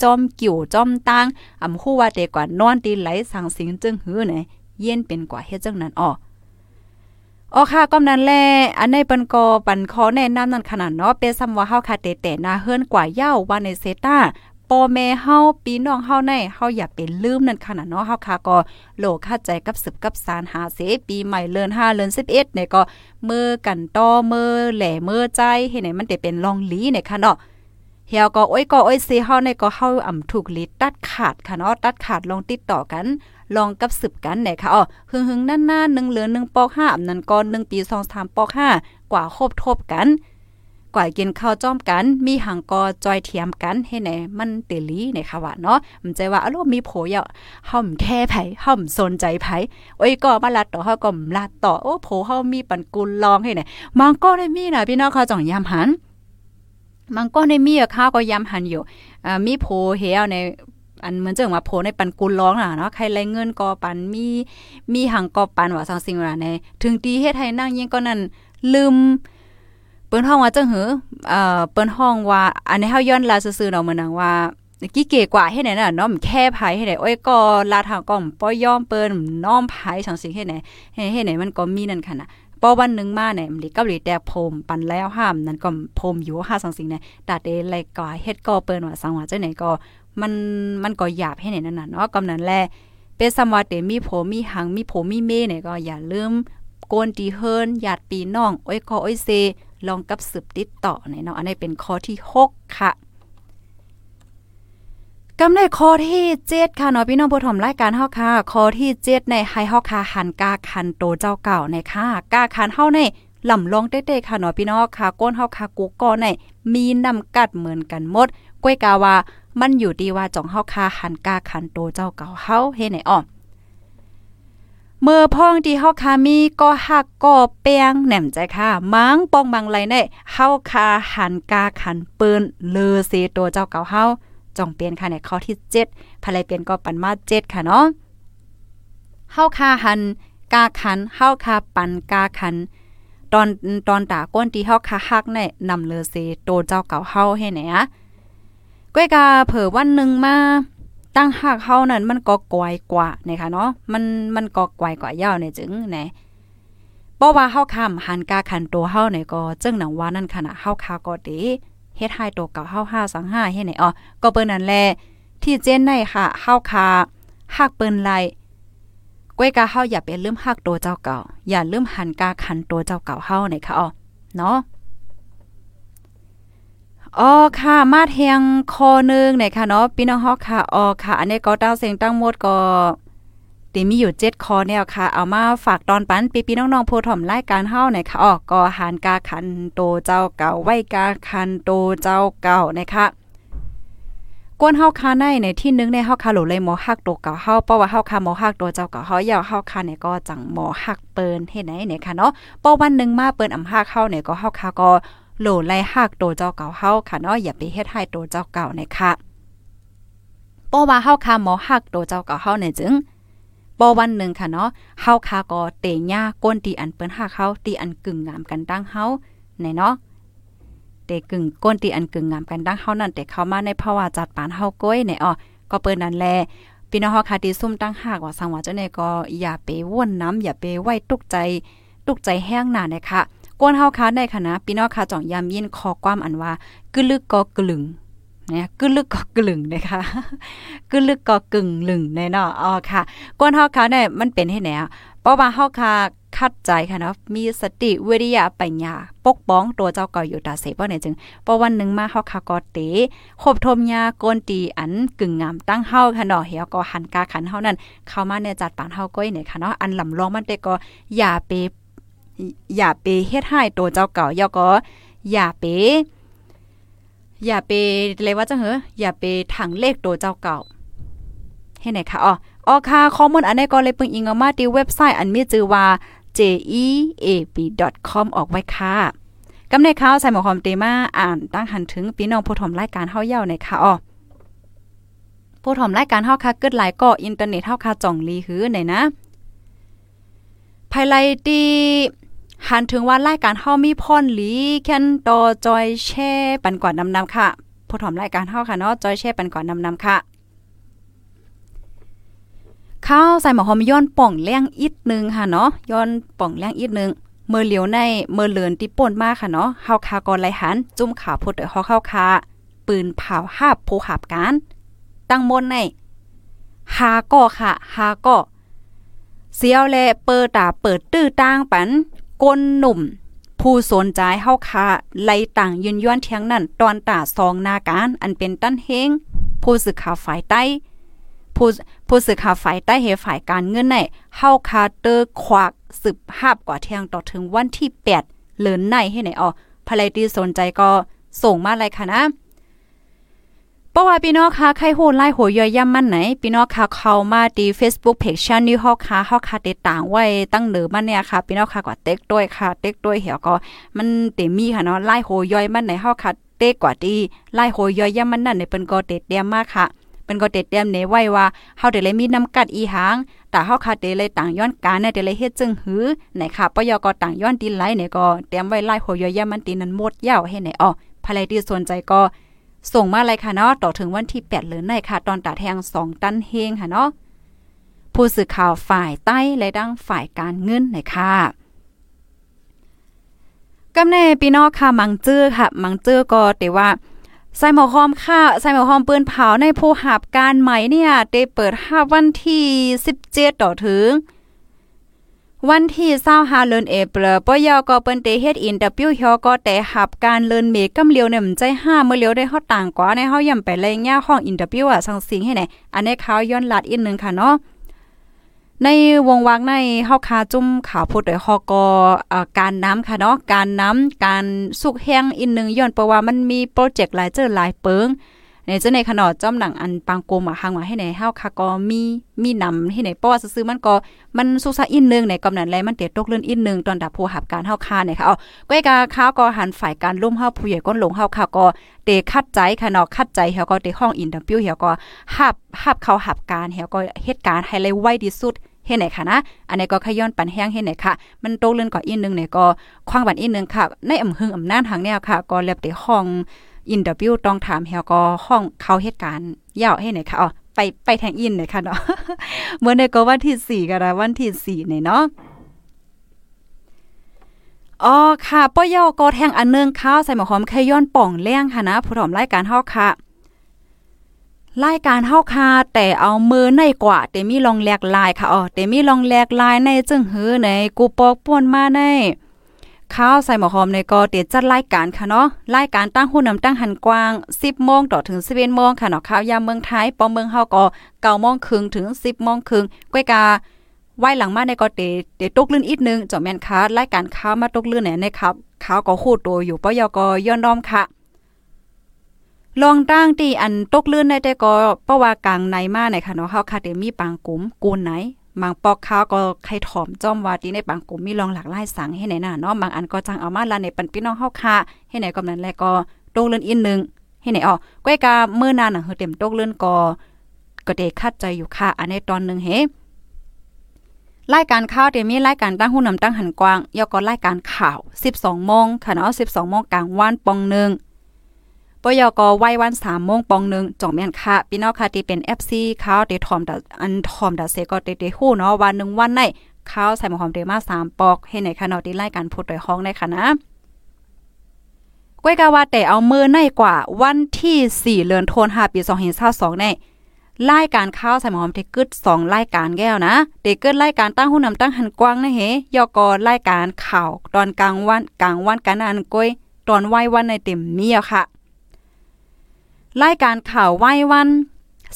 จอมกิ่วจอมตังอำคู่ว่าเตกว่านอนตีไหลสังสิงจึงหื้อไหนเย็นเป็นกว่าเฮ็ดจังนั้นอ้ออ๋อค่ะก็นั้นแลอันในเปิ้นก็ปันขอแนะนำนั่นขนาดเนาะเปซ้ำว่าเฮาค่ะเตแต่นาเฮิรนกว่าเย้าว่าในเซต้า พ่อแม่เฮาพี่น้องเฮาในเฮาอย่าเป็นลืมนั่นค่ะนะเนาะเฮาค่ะก็โลคาใจกับสืบกับสารหาเสปีใหม่เลิน5เลิน11เนี่ยก็มือกันต่อมือแหล่มือใจเฮ็ดให้มันได้เป็นลองลีเนี่ยค่ะเนาะเฮียก็โอ้ยก็โอ้ยสิเฮาในก็เฮาอ่ำถูกลิตัดขาดค่ะเนาะตัดขาดลองติดต่อกัน ลองกับสืบกันเนี่ยค่ะอ๋อหึงๆนั่นๆ1เหลือ1ปอก5อำนั้นก็1ปี2 3ปอก5กว่าครบทบกัน กว่ากินข้าวจ้อมกัน มีหังกอจอยเทียมกันให้ไหนมันเตลีในค่ะว่าเนาะมันใจว่าอารมณ์มีโผอย่าเฮาแค่ไผเฮาสนใจไผโอ้ยก็มาลัดต่อเฮาก็ลัดต่อโอ้โผเฮามีปันกุลลองให้ไหนมังก็ได้มีนะพี่น้องเขาจ่องยามหันมังก็ได้มีอะข้าก็ยามหันอยู่อ่ามีโผเฮาในอันเหมือนจังว่าโผในปันกุลร้องน่ะเนาะใครไรเงินก็ปันมีมีหังก็ปันว่าสังสิ่งว่าในถึงตีเฮ็ดให้นั่งยิงก็นั่นลืม ปิ้นห้องว่าจังหือเอ่อเปิ้นห้องว่า อันนี้เฮาย้อนลาซื่อๆเนาะมื้อนังว่ากี่เก๋กว่าเฮ็ดไหนน่ะเนาะแค่ไผเฮ็ดไหนโอ้ยก็ลาทางก็ป้อยอมเปิ้นน้อมไผจังซี่เฮ็ดไหนเฮ็ดไหนมันก็มีนั่นค่ะน่ะปอวันนึงมาเนี่ยมันกับหลีแตกพรมปันแล้วห้ามนั่นก็พรมอยู่ห้าสังสิงเนี่ยตาเตไลก็เฮ็ดก็เปิ้นว่าสังว่าจังไหนก็มันมันก็หยาบให้ไหนนั่นน่ะเนาะกำนั้นแลเป็นสมว่าเตมีโผมีหังมีโผมีเมเนี่ยก็อย่าลืมโกนตีเฮิรนญาติปีน้องโอ้ยก็โอ้ยเซ ลองกับสืบติดต่อในเนาะอันนี้เป็นข้อที่ 6 ค่ะกำในข้อที่7ค่ะเนาะพี่น้องผู้ชมรายการเฮาค่ะข้อที่7ในให้เฮาค่ะหันกาคันโตเจ้าเก่าในค่ะกาคันเฮาในลำลองเต้ๆค่ะเนาะพี่น้องค่ะก้นเฮาค่ะกูก่อในมีน้ำกัดเหมือนกันหมดก้วยกาว่ามันอยู่ดีว่าจ่องเฮาค่ะหันกาคันโตเจ้าเก่าเฮาเฮ็ดไหนอ้อ เมื่อพ่องที่เฮาคามีก็หักก็แป้งแหนมใจค่ะ มังปองบังไรในเฮาคาหันกาขันปืนเลอเซตัวเจ้าเก่าเฮาจ่องเปลี่ยนค่ะในข้อที่7ภายเปลี่ยนก็ปันมา7ค่ะเนาะเฮาคาหันกาขันเฮาคาปันกาขันตอนตอนตาก้นที่เฮาคาฮักในนำเลอเซโตเจ้าเก่าเฮาให้ไหนอะก้วยกาเผอวันหนึ่งมา ตั้งหักเฮานั่นมันก็กวยกว่านะคะเนาะมันมันก็กวยกว่ายาวเนี่ยจึงแหนเพราะว่าเฮาคำหันกาขันตัวเฮาเนี่ยก็จึงหนังว่านั่นขณะเฮาคาก็ดีเฮ็ดให้ตัวเก่าเฮา5 2 5เฮ็ดไหนอ๋อก็เปิ้นนั่นแหละที่เจนในค่ะเฮาคาฮักเปิ้นไลก้วยกาเฮาอย่าไปลืมฮักตัวเจ้าเก่า อย่าลืมหันกาขันตัวเจ้าเก่าเฮาเนี่ยค่ะอ๋อเนาะ อ๋อค่ะ มาเทียงคอนึงเนี่ยค่ะเนาะพี่น้องฮอกค่ะอ๋อค่ะ อันนี้ก็ตั้งเสียงตั้งหมดก็ตีมีอยู่7คอแนวค่ะ เอามาฝากตอนปันปีพี่น้องๆผู้ถ่อมรายการเฮาหน่อยค่ะอ๋อก็หารกาคันโตเจ้าเก่าไว้กาคันโตเจ้าเก่านะคะกวนเฮาคาในในที่นึงในเฮาคาหลเลยหมอฮักตัวเก่าเฮาเพราะว่าเฮาคาหมอฮักตัวเจ้าเก่าเฮายาวเฮาคาเนี่ยก็จังหมอฮักเปิ้นเฮ็ดไหนเนี่ยค่ะเนาะเพราะวันนึงมาเปิ้นอำฮักเฮาเนี่ยก็เฮาคาก็ โหลไล่หักโตเจ้าเก่าเฮาค่ะเนาะอย่าไปเฮ็ดให้โตเจ้าเก่านะคะป้อว่าเฮาคาหมอหักโตเจ้าเก่าเฮาเนี่ยจึงป้อวันหนึ่งค่ะเนาะเฮาคาก็เตะญ่าก้นตีอันเปิ้นหักเฮาตีอันกึ่งงามกันตั้งเฮาไหนเนาะเตกึ่งก้นตีอันกึ่งงามกันตั้งเฮานั่นแต่เข้ามาในภาวะจัดปานเฮาก้อยไหนอ๋อก็เปิ้นนั่นแลพี่น้องเฮาคาที่ซุ่มตั้งหากว่าสังว่าเจ้าเนี่ยก็อย่าไปว่นน้ำอย่าไปไว้ตุกใจตุกใจแห้งหนานะคะ กวนเฮาคาในคณะพี่น้องคาจ่องยามยินขอความอันว่ากึลึกก็กลึงเนี่ยกึลึกก็กลึงนะคะกึลึกก็กึ่งลึงแน่เนาะอ๋อค่ะกวนเฮาคาเนี่ยมันเป็นให้แหนเพราะว่าเฮาคาคัดใจค่ะเนาะมีสติวิริยะปัญญา ปกป้องตัวเจ้าเก่าอยู่ตาเสบ่เนี่ยจึงพอวันหนึ่งมาเฮาคาก็เตคบทมยาโกนตีอันกึ่งงามตั้งเฮาค่ะเนาะเฮียก็หันกาขันเฮานั่นเข้ามาในจัดปานเฮาก้อยเนี่ยค่ะเนาะอันลำลองมันแต่ก็อย่าไป อย่าไปเฮ็ดให้ตัวเจ้าเก่าย่อก็อย่าไปอย่าไปเลยว่าจังเหรออย่าไปถังเลขตัวเจ้าเก่าให้ไหนคะอ๋ออ๋อค่ะข้อมูลอันนี้ก็เลยปึงอิงออกมาที่เว็บไซต์อันมีชื่อว่า jeap.com ออกไว้ค่ะกำในข่าวใส่หมอหอมเตมาอ่านตั้งหันถึงพี่น้องผู้ถมรายการเฮาเย่าในค่ะอ๋อผู้ถมรายการเฮาค่ะเกิดหลายก็อินเทอร์เน็ตเฮาค่ะจ่องลีหือไหนนะภายไลตี หันถึงว่ารายการเฮามีพรหลีแค่นต่อจอยแช่ปันกว่านำนำค่ะผู้ถอมรายการเฮาค่ะเนาะจอยแช่ปันกว่านำนำค่ะข้าวใส่หมอหอมย้อนป่องแรงอีกนึงค่ะเนาะย้อนป่องแรงอีกนึงเมื่อเหลียวในเมื่อเลือนที่ป่นมากค่ะเนาะเฮาคาก่อนไหลหัน จุ่มขาพุดเฮาเข้าคาปืนเผาหาบผู้หับการ ตั้งมนในหาก็ค่ะหาก็เสียวแลเปิดตาเปิดตื้อต่างปัน ก้นหนุ่ม ผู้สนใจเฮาคาไล่ต่างยืนย้อนเทียงนั่นตอนตาซองนาการ อันเป็นตั้นเฮงผู้สื่อข่าวฝ่ายใต้ ผู้ผู้สื่อข่าวฝ่ายใต้เฮฝ่ายการเงินในเฮาคาเตอร์ควักสืบภาพกว่าเทียงต่อถึงวันที่ 8เลินในให้ไหนอ๋อภรรยที่สนใจก็ส่งมาเลยค่ะนะ เพราะว่าพี่น้องค่ะใครโหไล่หัวย่อยย่ำมันไหนพี่น้องค่ะเข้ามาดี Facebook Page ชันนี้ฮอกค่ะฮอกค่ะติดต่างไว้ตั้งเหนือมันเนี่ยค่ะพี่น้องค่ะก็เต็กด้วยค่ะเต็กด้วยเหี่ยวก็มันเต็มมีค่ะเนาะไล่หัวย่อยมันไหนฮอกค่ะเต็กกว่าดีไล่หัวย่อยย่ำมันนั่นในเป็นก็เต็ดเดียมมากค่ะเป็นก็เต็ดเดียมเนไว้ว่าเฮาได้เลยมีน้ำกัดอีหางแต่เฮาค่ะเดเลยต่างย้อนการเนี่ยเดเลยเฮ็ดจึงหือไหนค่ะปยก็ต่างย้อนดินไหลเนี่ยก็เตรียมไว้ไล่หัวย่อยย่ำมันตีนั้นหมดยาวให้ไหนอ๋อภรรยที่สนใจก็ ส่งมาเลยค่ะเนาะต่อถึงวันที่8เลยในค่ะ ตอนตาแทง 2 ตันเฮงค่ะเนาะผู้สื่อข่าวฝ่ายใต้และดังฝ่ายการเงินเลยค่ะกำเน่พี่น้องค่ะมังจื้อค่ะ มังจื้อก็แต่ว่าใส่หมอหอมค่ะใส่หมอหอมปืนเผาในผู้หับการใหม่เนี่ยได้เปิดห้าวันที่ 17 ต่อถึง วันที่เศร้าหาเลินเอเปลปยอก็เปิ้นเตเฮ็ดอินเตอร์วิวฮาก็แต่หับการเลินเมกำเลียวเนี่ยมันใจห้าเมื่อเลียวได้เฮาต่างกว่าในเฮาย่ำไปเลยย่าห้องอินเตอร์วิวอะสังสิงให้ไหนอันนี้เขาย้อนลัดอีกนึงค่ะเนาะในวงวังในเฮาคาจุ่มข่าวพูดโดยฮอกอการน้ำค่ะเนาะการน้ำการสุกแห้งอีกนึงย้อนเพราะว่ามันมีโปรเจกต์หลายเจอหลายเปิง ในเจ้าในขนอดจอมหนังอันปังโกมาหางมาให้ในเฮาค่ะก็มีมีนำให้ในป้อซื้อมันก็มันสุกซะอินนึงในกำนันแลมันเตตกเลื่อนอินนึงตอนดับผู้หับการเฮาค่าเนี่ยค่ะเอาก้อยกาข้าวก็หันฝ่ายการล่มเฮาผู้ใหญ่ก้นหลงเฮาค่ะก็เตะคัดใจค่ะเนาะคัดใจเฮาก็เตะห้องอินเตอร์วิวเฮาก็หับหับเขาหับการเฮาก็เหตุการณ์ให้เลยไวที่สุดเฮ็ดไหนค่ะนะ อันนี้ก็ขย้อนปันแห้งเฮ็ดไหนค่ะ มันโตเลื่อนกว่าอีกนึงเนี่ยก็ควางบันอีกนึงค่ะ ในอำหึงอำนาจทางแนวค่ะ ก็เล็บได้ห้อง อินเตอร์วิวต้องถามเฮาก็ห้องเขาเหตุการณ์ยาวให้ไหนค่ะอ๋อไปไปแทงอินเลยค่ะเนาะเมื่อในก็วันที่4ก็ได้วันที่4เนี่ยเนาะอ๋อค่ะป้อยอก็แทงอันเนึงข้าวใส่หมอหอมแค่ย้อนป่องแล้งค่ะนะผู้ถอมรายการเฮาค่ะรายการเฮาคาแต่เอามือในกว่าแต่มีลองแลกลายค่ะอ๋อแต่มีลองแลกลายในจึงหือในกูปอกป่วนมาใน ข้าวใส่หมอหอมในก็เตจัดรายการค่ะเนาะรายการตั้งหุ้นนำตั้งหันกว้าง 10โมงต่อถึง11โมงค่ะเนาะข้าวยามเมืองไทยปอเมืองเฮาก็9โมงครึ่งถึง 10โมงครึ่งก้อยกาไว้หลังมาในก็เตเตตกลื่นอีกนึงจอแม่นค่ะรายการข้าวมาตกลื่นเนี่ยในครับข้าวก็คู่ตัวอยู่ปยกย้อนดอมค่ะลองตั้งที่อันตกลื่นได้แต่ก็เพราะว่ากลางในมาในค่ะเนาะเฮาค่ะเดมีปางกุมกูนไหน บางปอกข้าวก็ใครถอมจ้อมว่าที่ในบางกลุ่มมีลองหลากหลายสังให้ไหนน่ะเนาะบางอันก็จังเอามาละในปันพี่น้องเฮาค่ะให้ไหนก็นั้นแลก็โตเลื่อนอีกนึงให้ไหนอ๋อก้อยกาเมื้อนั้นน่ะเฮอเต็มโตเลื่อนก็ก็ได้คัดใจอยู่ค่ะ อันในตอนนึงเฮรายการข่าวเดี๋ยวมีรายการตั้งหุ้นนำตั้งหันกว้างยอก็รายการข่าว 12โมงค่ะเนาะ12โมงกลางวันปองนึง ปยกไว้วันสามโมงปองหนึ่งจ่องแม่นค่ะพี่น้องค่ะที่เป็น FC เขาเดทอมดอันทอมดาเซก็เดเดฮู้เนาะวันหนึ่งวันในเขาใส่หมอหอมเดมาสามปอกให้ในค่ะเนาะที่รายการพูดโดยห้องได้ค่ะนะก้วยกาว่าแต่เอามือในกว่าวันที่ 4เดือนธันวาคมปี2022ในรายการข้าวใส่หมอมเทกึด2รายการแก้วนะเทกึดรายการตั้งหุ้นนำตั้งหันกว้างนะเฮยอกอรายการข่าวตอนกลางวันกลางวันกันอันก้อยตอนไหว้วันในเต็มเมียค่ะ รายการข่าวไหว้วัน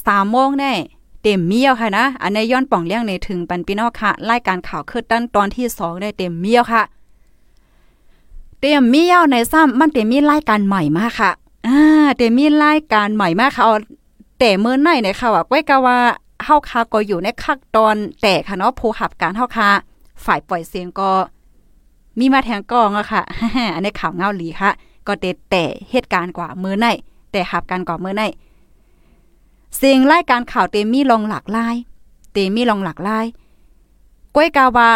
สามโมงแน่เต็มเมียวค่ะนะ อันในย้อนป่องเลี้ยงในถึงปันพี่น้อค่ะรายการข่าวคือตั้นตอนที่สองได้เต็มเมียวค่ะ เต็มเมียวในซ้ำมันเต็มมีรายการใหม่มากค่ะอ่าเต็มมีรายการใหม่มากค่ะเอาแต่เมื่อไหร่ในค่ะว่าไว้กะว่าเฮาคาก็อยู่ในคักตอนแต่ค่ะเนาะผู้หับการเฮาคาฝ่ายปล่อยเสียงก็ มีมาแทงกองอะค่ะ อันนี้ข่าวเงาหลีค่ะ ก็เตแต่เหตุการณ์กว่ามือไหน แต่หับกันก่อเมื่อไนสิ่งรายการข่าวเตมีลองหลากหลาย เตมีลองหลากหลายก้อยกาว่า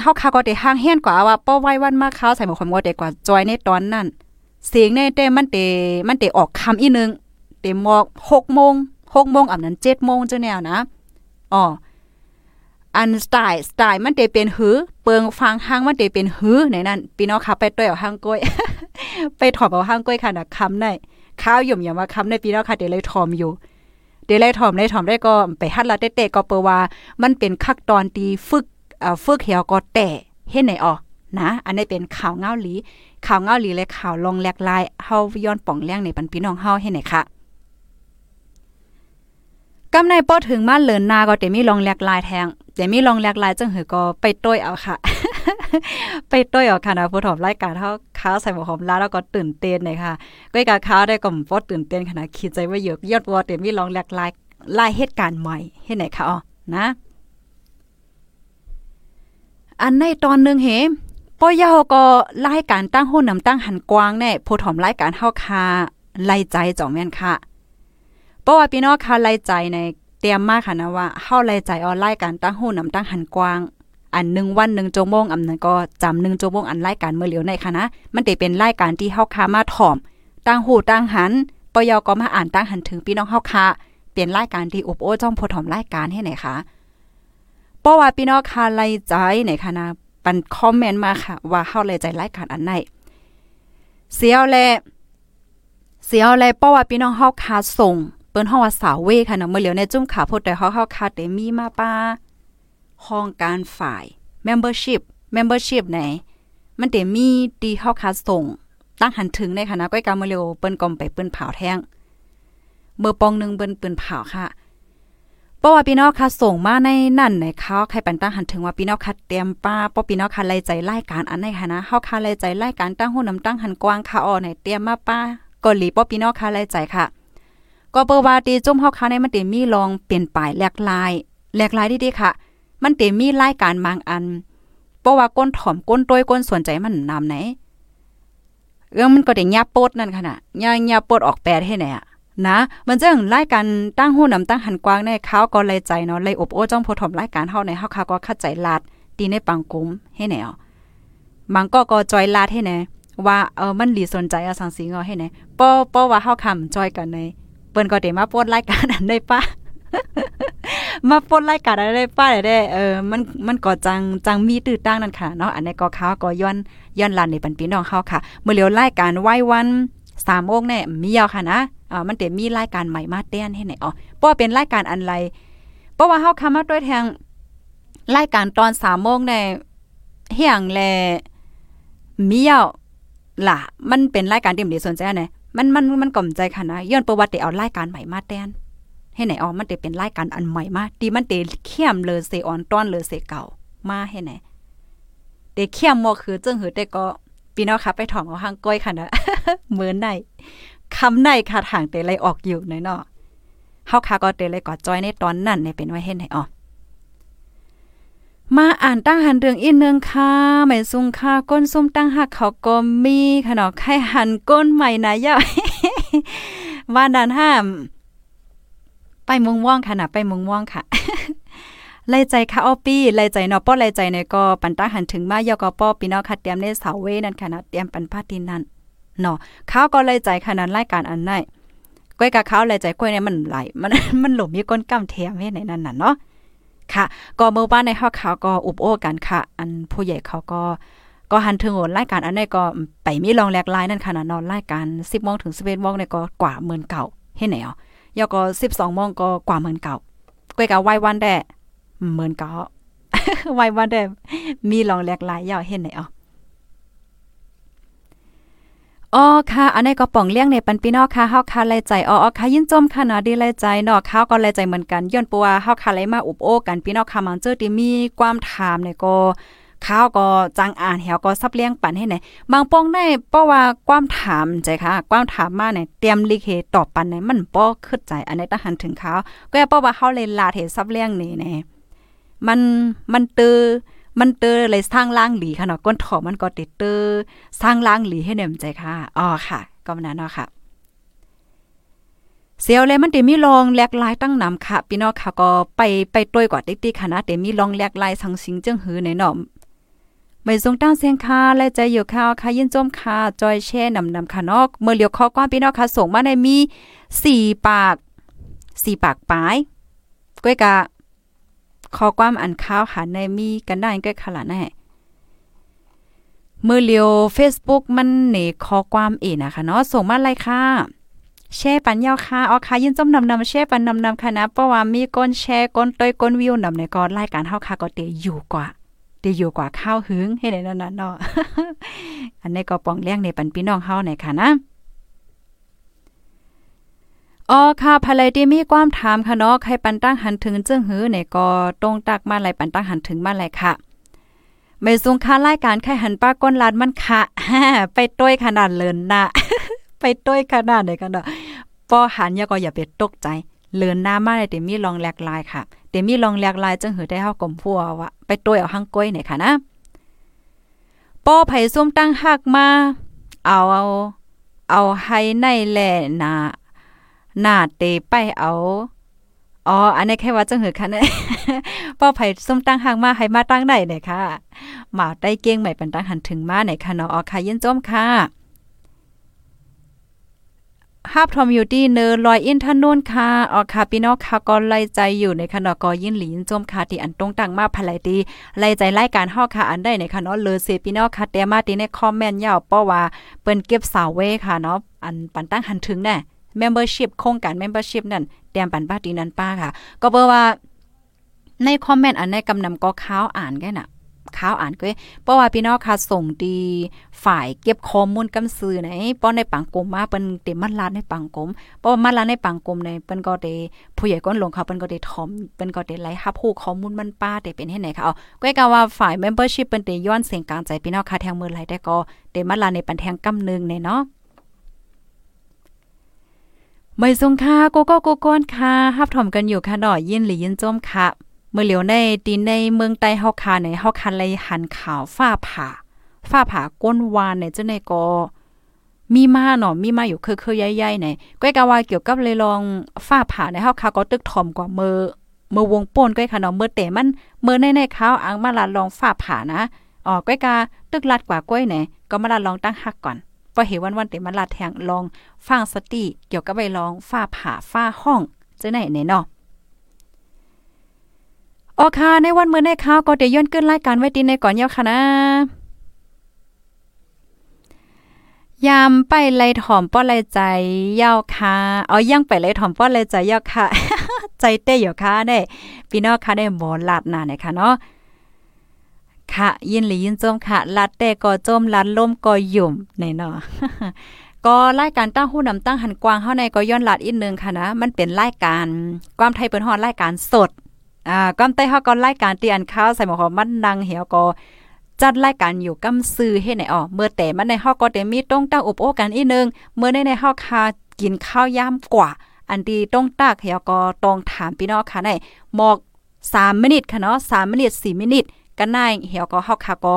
เฮาข่าวก็ได้ห้างเฮียนกว่าว่าป้อไว้วันมาข่าวใส่หมวกความว่าแต่กว่าจอยในตอนนั้นเสียงในเต้มันเตมันเตออกคำอีนึงเตมอก6โมง6โมงอันนั้น7โมงจังแนวนะอ๋ออันสไตล์สไตล์มันเตเป็นหือ เปิงฟังห้างมันเตเป็นหือในนั้นพี่น้องค่ะไปต้อยเอาห้างก้อยไปถอดเอาห้างก้อยค่ะนะคำได้ ข้าวหยุ่มอย่ามาคำในปีแล้วค่ะเดี๋ยวเลยทอมอยู่เดี๋ยวเลยทอมเลยทอมได้ก็ไปฮัดละเตะก็เปว่า มันเป็นคักตอนตีฝึกเอ่อฝึกเหี่ยวก็แต่เฮ็ดไหนออนะ อันนี้เป็นข่าวเงาหลี ข่าวเงาหลีและข่าวลงแหลกลายเฮาย้อนป่องแรงในปันพี่น้องเฮาเฮ็ดไหนค่ะกำในป้อถึงมาเลินนาก็เตมีลองแหลกลายแทงเตมีลองแหลกลายจังหือก็ไปต้วยเอาค่ะ ไปต้วยอาค่ะนะผู้ถอมรายการเฮาค้าใส่หมวกหอมลาแล้วก็ตื่นเต้นเลยค่ะก้อยกาค้าได้ก็บ่ตื่นเต้นขนาดคิดใจว่าเยอะยอดว่าเตมีลองแหลกลายลายเหตุการณ์ใหม่เฮ็ดไหนคะอ๋อนะอันในตอนนึงเหป้อยาก็รายการตั้งโหนำตั้งหันกว้างแน่ผู้ถอมรายการเฮาคาไล่ใจจ่องแม่นค่ะเพราะว่าพี่น้องค่ะไล่ใจในเตรียมมากค่ะนะว่าเฮาไล่ใจออนไลน์การตั้งโหนำตั้งหันกว้าง อันหนึ่งวันหนึ่งชั่วโมงอำนั้นก็จำหนึ่งชั่วโมงอันรายการเมื่อเหลียวในค่ะนะ มันได้เป็นรายการที่เฮาคามาถ่อมตั้งหูตั้งหันปยก็มาอ่านตั้งหันถึงพี่น้องเฮาคาเปลี่ยนรายการที่อบโอ้จ้องพอถอมรายการให้ไหนคะเพราะว่าพี่น้องค่ะไลใจไหนค่ะนะปันคอมเมนต์มาค่ะ ว่าเฮาไล่ใจรายการอันไหนเสียวแลเสียวแลเพราะว่าพี่น้องเฮาคาส่งเปิ้นเฮาว่าสาวเวค่ะเนาะเมื่อเหลียวในจุ่มขาพดแต่เฮาเฮาคาได้มีมาป้า ห้องการฝ่าย membership membership ไหน มันเตมีดีเฮาคาส่ง ตั้งหันถึงในคณะก้อยกาเมเร็วเปิ้นกอมไปเปิ้นเผาแท่งเมื่อปองหนึ่งเปิ้นเปิ้นเผาค่ะเพราะว่าพี่น้องค่ะส่งมาในนั่นในเขาใครปันตั้งหันถึงว่าพี่น้องค่ะเตรียมป้าป้อพี่น้องค่ะไล่ใจไล่การอันในค่ะนะเฮาค่ะไล่ใจไล่การตั้งหูนำตั้งหันกว้างค่ะอ๋อไหนเตรียมมาป้าก็หลีป้อพี่น้องค่ะไล่ใจค่ะก็เปิว่าตีจุ่มเฮาค่ะในมันเตมีลองเปลี่ยนปลายแหลกลายแหลกลายดีๆค่ะ มันเตมีรายการบางอันเพราะว่าก้นถ่อมก้นต้วยก้นสนใจมันนำไหนเอื้อมันก็ได้ยับโปดนั่นค่ะน่ะยายับโปดออกแปดให้ไหนอะนะมันจังรายการตั้งหู้นำตั้งหันกว้างในเขาก็เลยใจเนาะเลยอบโอ้จ้องโพถมรายการเฮาในเฮาค่ะก็เข้าใจลาดตีในปังกุมให้แนวบางก็ก็จอยลาดให้แนว่าเออมันหลีสนใจเอาสังสีงอให้แนป้อป้อว่าเฮาคำจอยกันในเปิ้นก็ได้มาโพดรายการอันได้ป้า มาปนรายการอะไรป้าได้เออมันมันก็จังจังมีตื้อตั้งนั่นค่ะเนาะอันนี้ก็เขาก็ย้อนย้อนลันในปันปีน้องเฮาค่ะ เมื่อเลียวรายการไหว้วัน3โมงแน่มียาวค่ะนะอ่ามันเตมีรายการใหม่มาแต้นให้ไหนอ๋อเพราะเป็นรายการอันไรเพราะว่าเฮาคำมาด้วยแทงรายการตอน3โมงในเฮียงแลมียาวล่ะ มันเป็นรายการที่มีสนใจไหนมันมันมันก่อมใจค่ะนะย้อนประวัติเอารายการใหม่มาแต้น ให้ไหนอ๋อมันเตเป็นรายการอันใหม่มาดีมันเตเข้มเลยเสออนต้อนเลยเสเก่ามาให้ไหนเตเข้มมอคือจึงหือแต่ก็พี่น้องค่ะไปถอมเอาหางก้อยค่ะนะเหมือนในคำในค่ะทางเตเลออกอยู่หน่อยเนาะเฮาค่ะก็เตเลยก็จอยในตอนนั้นในเป็นไว้เฮ็ดให้อ๋อมาอ่านตั้งหันเรื่องอีกนึงค่ะไม่ซุงค่ะก้นส้มตั้งหักเขาก็มีค่ะเนาะไข่หันก้นใหม่นะยาว่าดันห้าม ไปมุงว่องค่ะนะไปมุงว่องค่ะไล่ใจค่ะออปี้ไล่ใจเนาะป้อไล่ใจในก็ปันตาหันถึงมายอก็ป้อพี่น้องค่ะเตรียมในเสาเวนั่นค่ะนะเตรียมปันพาตินนั่นเนาะเขาก็ไล่ใจขนาดรายการอันไหนก้อยกับเขาไล่ใจก้อยเนี่ยมันไหลมันมันหลบมีก้นกำแถมไว้ในนั้นน่ะเนาะค่ะก็เมื่อวานในห้องเขาก็อุบโอ้กันค่ะ อันผู้ใหญ่เขาก็ก็หันถึงโอนรายการอันนี้ก็ไปมีลองแลกไลน์นั่นค่ะนะนอนรายการ10โมงถึง11โมงเนี่ยก็กว่าหมื่นเก่าเฮ็ดไหนอ๋อ ยอก็12โมงก็กว่าหมื่นเก่าก้อยกับไว้วันได้หมื่นเก่าไว้วันได้มีลองแลกไลน์ยาวเฮ็ดไหนอ๋ออ๋อค่ะ อันนี้ก็ป่องเลี้ยงในปันพี่น้องค่ะเฮาค่ะไลใจอ๋อค่ะยินจมค่ะนะดีไลใจเนาะเขาก็ไลใจเหมือนกันย้อนปัวเฮาค่ะไลมาอุบโอกันพี่น้องค่ะมันเจอที่มีความถามเนี่ยก็ ข้าวก็จังอ่านแหวก็ซับเลี้ยงปันให้ไหนบางป้องได้เพราะว่าความถามใจค่ะ ความถามมาเนี่ยเตรียมลิเคตอบปันเนี่ยมันบ่ขึ้นใจอันนี้ต้องหันถึงเขาก็เพราะว่าเขาเลยลาเทซับเลี้ยงนี่แน่มันมันเตือมันเตอเลยสร้างล่างหลีค่ะเนาะก้นถอมันก็ติดเตอสร้างล่างหลีให้เนมใจค่ะอ๋อค่ะ ก็มันนั้นเนาะค่ะเสียวเลยมันเตมีลองแลกลายตั้งนำค่ะ พี่น้องค่ะก็ไปไปต้วยกว่าติ๊กๆค่ะนะเตมีลองแลกลายสังสิงจึงหือในเนาะ ไม่ทรงตั้งเสียงค่ะและใจอยู่ข่าวค่ะยินจมค่ะจอยแช่นำนำค่ะนาะเมื่อเลียวข้อความพี่น้องค่ะส่งมาในมี4ปาก4ปากปลายก้อยกะขอความอันข้าวหาในมีกันได้ก็ขนาดแน่เมื่อเลียว Facebook มันเหนขอความเอนะคะเนาะส่งมาเลยค่ะแช่ปันยาวค่ะอ๋อค่ะยินจมนำนำแช่ปันนำนำค่ะนะเพราะว่ามีก้นแช่ก้นต้อยก้นวิวนำในก็รายการเฮาค่ะก็เตอยู่กว่า เตอยู่กว่าข้าวหึงให้ได้นั่นน่ะเนาะอันนี้ก็ป้องเลี้ยงในปันพี่น้องเฮาในค่ะนะอ๋อค่ะภายที่มีความถามค่ะเนาะใครปันตั้งหันถึงจึงหือเนี่ยก็ตรงตักมาไหลปันตั้งหันถึงมาไหลค่ะไม่สูงค่ารายการใครหันป้าก้นลานมันค่ะไปต้วยขนาดเลินนะไปต้วยขนาดไหนกันเนาะปอหันยาก็อย่าไปตกใจ เลินหน้ามาเลยเดมี่ลองแหลกลายค่ะเดมี่ลองแหลกลายจึงหือได้เฮากลมพัววะไปต้วเอาหังก้อยหนค่ะนะปอไผ่ส้มตั้งหักมา เอาเอาเอาให้ในแหล่นาหน้าเตไปเอาอ๋อ อันนี้แค่ว่าจังหือค่ะเนี่ยป้อไผ่ส้มตั้งหางมาให้มาตั้งไหนเนี่ยค่ะหมาได้เก้งใหม่เป็นตั้งหันถึงมาไหนค่ะเนาะอ๋อค่ะยินจมค่ะ ฮับทอมอยู่ที่เนอลอยอินทนนค่ะออค่ะพี่น้องค่ะก็ไล่ใจอยู่ในคะเนาะก็ยินหลีนจมค่ะที่อันตรงตังมาภายตีไล่ใจไล่การฮอค่ะอันได้ในคะเนาะเลยเสพี่น้องค่ะแต่มาตีในคอมเมนต์ยาวเพราว่าเปิ้นเก็บสาวเวค่ะเนาะอันปันตั้งหันถึงแน่ membership โครงการ membership นั่นเตรียมปันป้าตีนั้นป้าค่ะ ก็เบอว่าในคอมเมนต์อันในกำนำก็ข้าวอ่านแค่น่ะ ข้าวอ่านก็เพราะว่าพี่น้องค่ะส่งดีฝ่ายเก็บข้อมูลกำซื้อไหนป้อนในปังกลมมาเปิ้นเต็มมัดลาดในปังกลมเพราะว่ามัดลาดในปังกลมในเปิ้นก็ได้ผู้ใหญ่ก้นลงเขาเปิ้นก็ได้ถอมเปิ้นก็ได้ไล่รับผู้ข้อมูลมันป้าได้เป็นให้ไหนค่ะเอาก็กะว่าฝ่าย membership เปิ้นได้ย้อนเสียงกลางใจพี่น้องค่ะแทงมือไหลได้ก็ได้มัดลาดในปันแทงกำนึงเนาะไม่ทรงค่าโกโก้โกก้อนค่ะฮับถอมกันอยู่ค่ะดอยินหรือยินจมค่ะ เมื่อเหลียวในตีในเมืองใต้เฮาคาในเฮาคันเลยหันข่าวฟ้าผ่า ฟ้าผ่าก้นวานในเจ้าในก็มีมาเนาะมีมาอยู่คือๆใหญ่ๆในก้อยกะว่าเกี่ยวกับเลยลองฟ้าผ่าในเฮาคาก็ตึกถอมกว่าเมื่อเมื่อวงป่นก้อยค่ะเนาะเมื่อแต่มันเมื่อในในข้าวอังมาลาลองฟ้าผ่านะอ๋อก้อยกาตึกลัดกว่าก้อยไหนก็มาลาลองตั้งหักก่อนพอเห็นวันวันต็มาลาแทงลองฟังสติเกี่ยวกับไปลองฝ้าผ่าฝ้าห้องเจะไหนไหนเนาะ ออค่ะในวันเมื่อในข้าวก็เดี๋ยวย้อนขึ้นรายการไว้ตีในก่อนเยาค่ะนะยามไปไล่ถ่อมป้อไล่ใจยาวค่ะเอายังไปไล่ถ่อมป้อไล่ใจยาวค่ะ ใจเต้อยู่ค่ะได้พี่น้องค่ะได้หมอลาดหน้าเนี่ยค่ะเนาะค่ะ ยินหลียินจมค่ะลัดแต่ก็จมลัดล่มก็หยุ่มในเนาะก็รายการตั้งหู้นำตั้งหันกวางเข้าในก็ย้อนลัดอีกนึงค่ะนะ มันเป็นรายการความไทยเปิ้นฮอดรายการสด อ่าควาไต้เฮาก็รายการที่อันข้าวใส่หมอหอมมันนังเหี่ยวก็จัดรายการอยู่กำซื้อให้ไหนอ๋อเมื่อแต่มันในเฮาก็ได้มีต้องตั้งอุปโภคกันอีนึงเมื่อในในเฮาคากินข้าวยามกว่า อันดีต้องตากเหี่ยวก็ต้องถามพี่น้องค่ะในหมอก3มินิทค่ะเนาะ3มินิท4มินิทกันนายเหี่ยวก็เฮาค่ะก็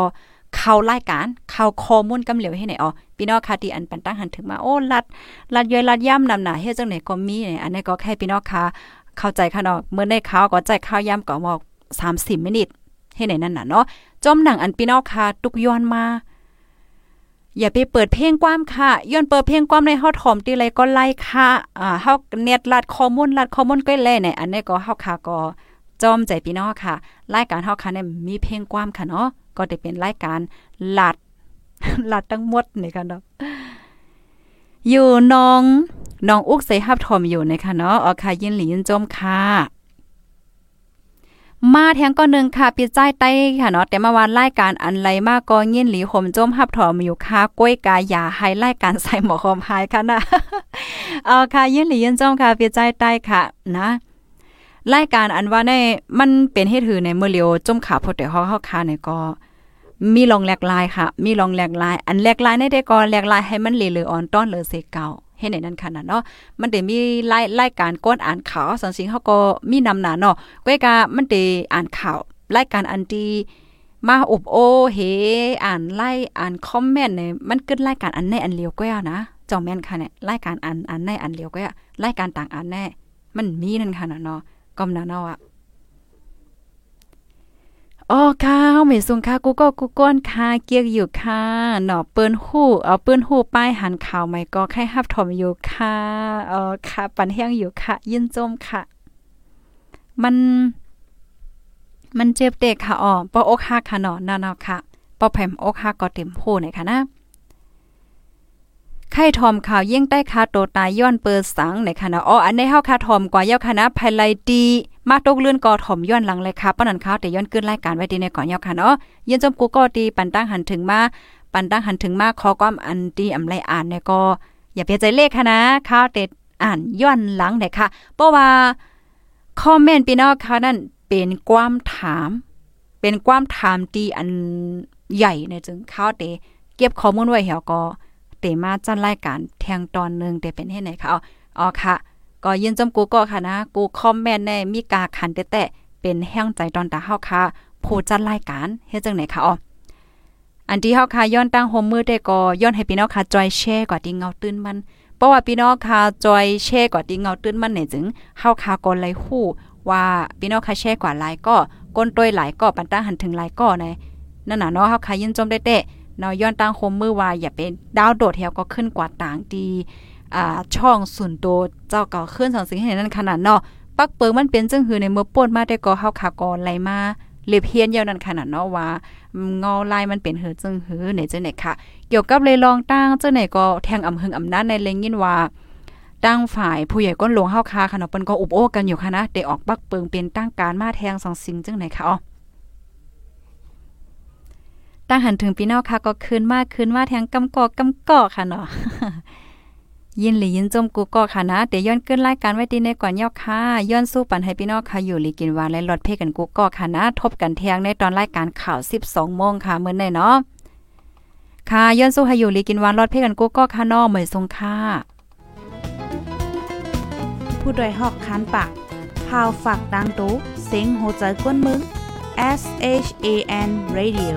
เข้ารายการเข้าข้อมูลกำเหลวให้ไหนอ๋อพี่น้องค่ะที่อันปันตั้งหันถึงมาโอ้ลัดลัดย่อยลัดย่ำนำหนาเฮ็ดจังไหนก็มีเนี่ยอันนี้ก็แค่พี่น้องค่ะ เข้าใจค่ะเนาะเมื่อในข้าวก็ใจข้าวย่ำก็หมอก30มินิทให้ไหนนั่นน่ะเนาะจอมหนังอันพี่นองค่ะตุกย้อนมา อย่าไปเปิดเพลงความค่ะย้อนเปิดเพลงความในเฮาถอมตีไรก็ไล่ค่ะอ่าเฮาเน็ตลัดข้อมูลลัดข้อมูลก็เลยเนี่ยอันนี้ก็เฮาค่ะก็จอมใจพี่น้องค่ะ รายการเฮาค่ะเนี่ยมีเพลงความค่ะเนาะก็ได้เป็นรายการลัดลัดทั้งหมดนี่ค่ะเนาะ อยู่น้องน้องอุกใส่ฮับถอมอยู่นะคะเนาะอ๋อค่ะยินหลียินจมค่ะมาแทงก็นึงค่ะปิดใจใต้ค่ะเนาะแต่มาวันรายการอันไรมากก็ยินหลีข่มจมฮับถอมอยู่ค่ะก้วยกายาให้รายการใส่หมอคอมหายค่ะนะเอาค่ะยินหลียินจมค่ะปิดใจใต้ค่ะนะรายการอันว่าในมันเป็นให้ถือในเมื่อเลียวจมขาพดแต่เฮาเฮาคาเนี่ยก็ มีลองแหลกลายค่ะ มีลองแหลกลาย อันแหลกลายในได้ก็แหลกลายให้มันเหลืออ่อนต้อนเหลือเสเก่าให้ในนั้นขนาดเนาะมันได้มีรายรายการก้นอ่านข่าวสังสิงเขาก็มีนำหนาเนาะก้อยกามันได้อ่านข่าวรายการอันดีมาอุบโอเฮอ่านไล่อ่านคอมเมนต์เนี่ยมันเกิดรายการอันในอันเลียวก็นะจอมแม่นค่ะเนี่ยรายการอันอันในอันเลียวก็รายการต่างอันแน่มันมีนั่นค่ะเนาะก็มนาเนาะอะ อ๋อค่ะเฮาไม่สูงค่ะกูก็กูก้นค่ะเกียกอยู่ค่ะเนาะเปิ้นฮู้เอาเปิ้นฮู้ป้ายหันข่าวใหม่ก็แค่ฮับถมอยู่ค่ะเออค่ะปันแห้งอยู่ค่ะยินจมค่ะ มันมันเจ็บเด็กค่ะอ๋อปออกหักค่ะเนาะนั่นเนาะค่ะปอแผ่มอกหักก็เต็มโพเนี่ยค่ะนะไข่ทอมข่าวยิ่งได้คาโตตายย้อนเปิดสังในคณะอ๋ออันในเฮาคาทอมกว่าเย้าคณะภายไลดี มาตกเลื่อนกอถอมย้อนหลังเลยค่ะป้อนันข้าวแต่ย้อนขึ้นรายการไว้ดีในก่อนเย้าค่ะเนาะยินจมกูก็ดีปันตั้งหันถึงมาปันตั้งหันถึงมาขอความอันดีอำไรอ่านเนี่ยก็อย่าเพียใจเลขค่ะนะข้าวเด็ดอ่านย้อนหลังเลยค่ะ เพราะว่าคอมเมนต์พี่น้องค่ะนั่นเป็นความถาม เป็นความถามตีอันใหญ่ในจึงข้าวเตเก็บข้อมูลไว้เหี่ยวก็เตมาจัดรายการแทงตอนหนึ่งเตเป็นให้ไหนคะอ๋ออ๋อค่ะ ก็ยินจำกูก็ค่ะนะ กูคอมเมนต์ในมีกาขันแต่แต่เป็นแห้งใจตอนตาเฮาค่ะผู้จัดรายการเฮ็ดจังไหนคะอ๋ออันที่เฮาค่ะย้อนตั้งโฮมมือได้ก็ย้อนให้พี่น้องค่ะจอยแชร์กว่าที่เงาตื้นมันเพราะว่าพี่น้องค่ะจอยแชร์กว่าที่เงาตื้นมันเนี่ยจึงเฮาค่ะก็เลยฮู้ว่าพี่น้องค่ะแชร์กว่าหลายก็ก้นต้วยหลายก็ปันตั้งหันถึงหลายก็ในนั่นน่ะเนาะเฮาค่ะยินจมได้แต่เนาะย้อนตั้งโฮมมือว่าอย่าเป็นดาวโดดแถวก็ขึ้นกว่าต่างดี อ่าช่องส่วนตัวเจ้าเก่าขึ้นสังสิ่งให้นั่นขนาดเนาะปักเปิงมันเป็นจังหือในเมื่อป่นมาได้ก็เฮาค่ะก่อไหลมาเล็บเฮียนยาวนั่นขนาดเนาะว่าเงาลายมันเป็นเหือจึงหือไหนจังไหนค่ะเกี่ยวกับเลยลองตั้งจังไหนก็แทงอำหึงอำนาจในเลงยินว่าตั้งฝ่ายผู้ใหญ่ก้นหลวงเฮาคาค่ะเนาะเปิ้นก็อุบโอ้กันอยู่ค่ะนะได้ออกปักเปิงเป็นตั้งการมาแทงสองสิ่งจังไหนค่ะอ๋อตั้งหันถึงพี่น้องค่ะก็คืนมากคืนมาแทงกำกอกกำกอกค่ะเนาะ ยินหลียินจมกูก็ค่ะนะ เดี๋ยวย้อนขึ้นรายการไว้ดีในก่อนยอกค่ะ ย้อนสู้ปันให้พี่น้องค่ะอยู่หลีกินวานและลดเพกันกูก็ค่ะนะ ทบกันเที่ยงในตอนรายการข่าว 12โมงค่ะมื้อนี้เนาะ ค่ะย้อนสู้ให้อยู่หลีกินวานลดเพกันกูก็ค่ะน้อเหมยทรงค่ะผู้ดยหอกคันปากพาวฝากดังตู้เซ็งโหใจกวนมึง S H A N Radio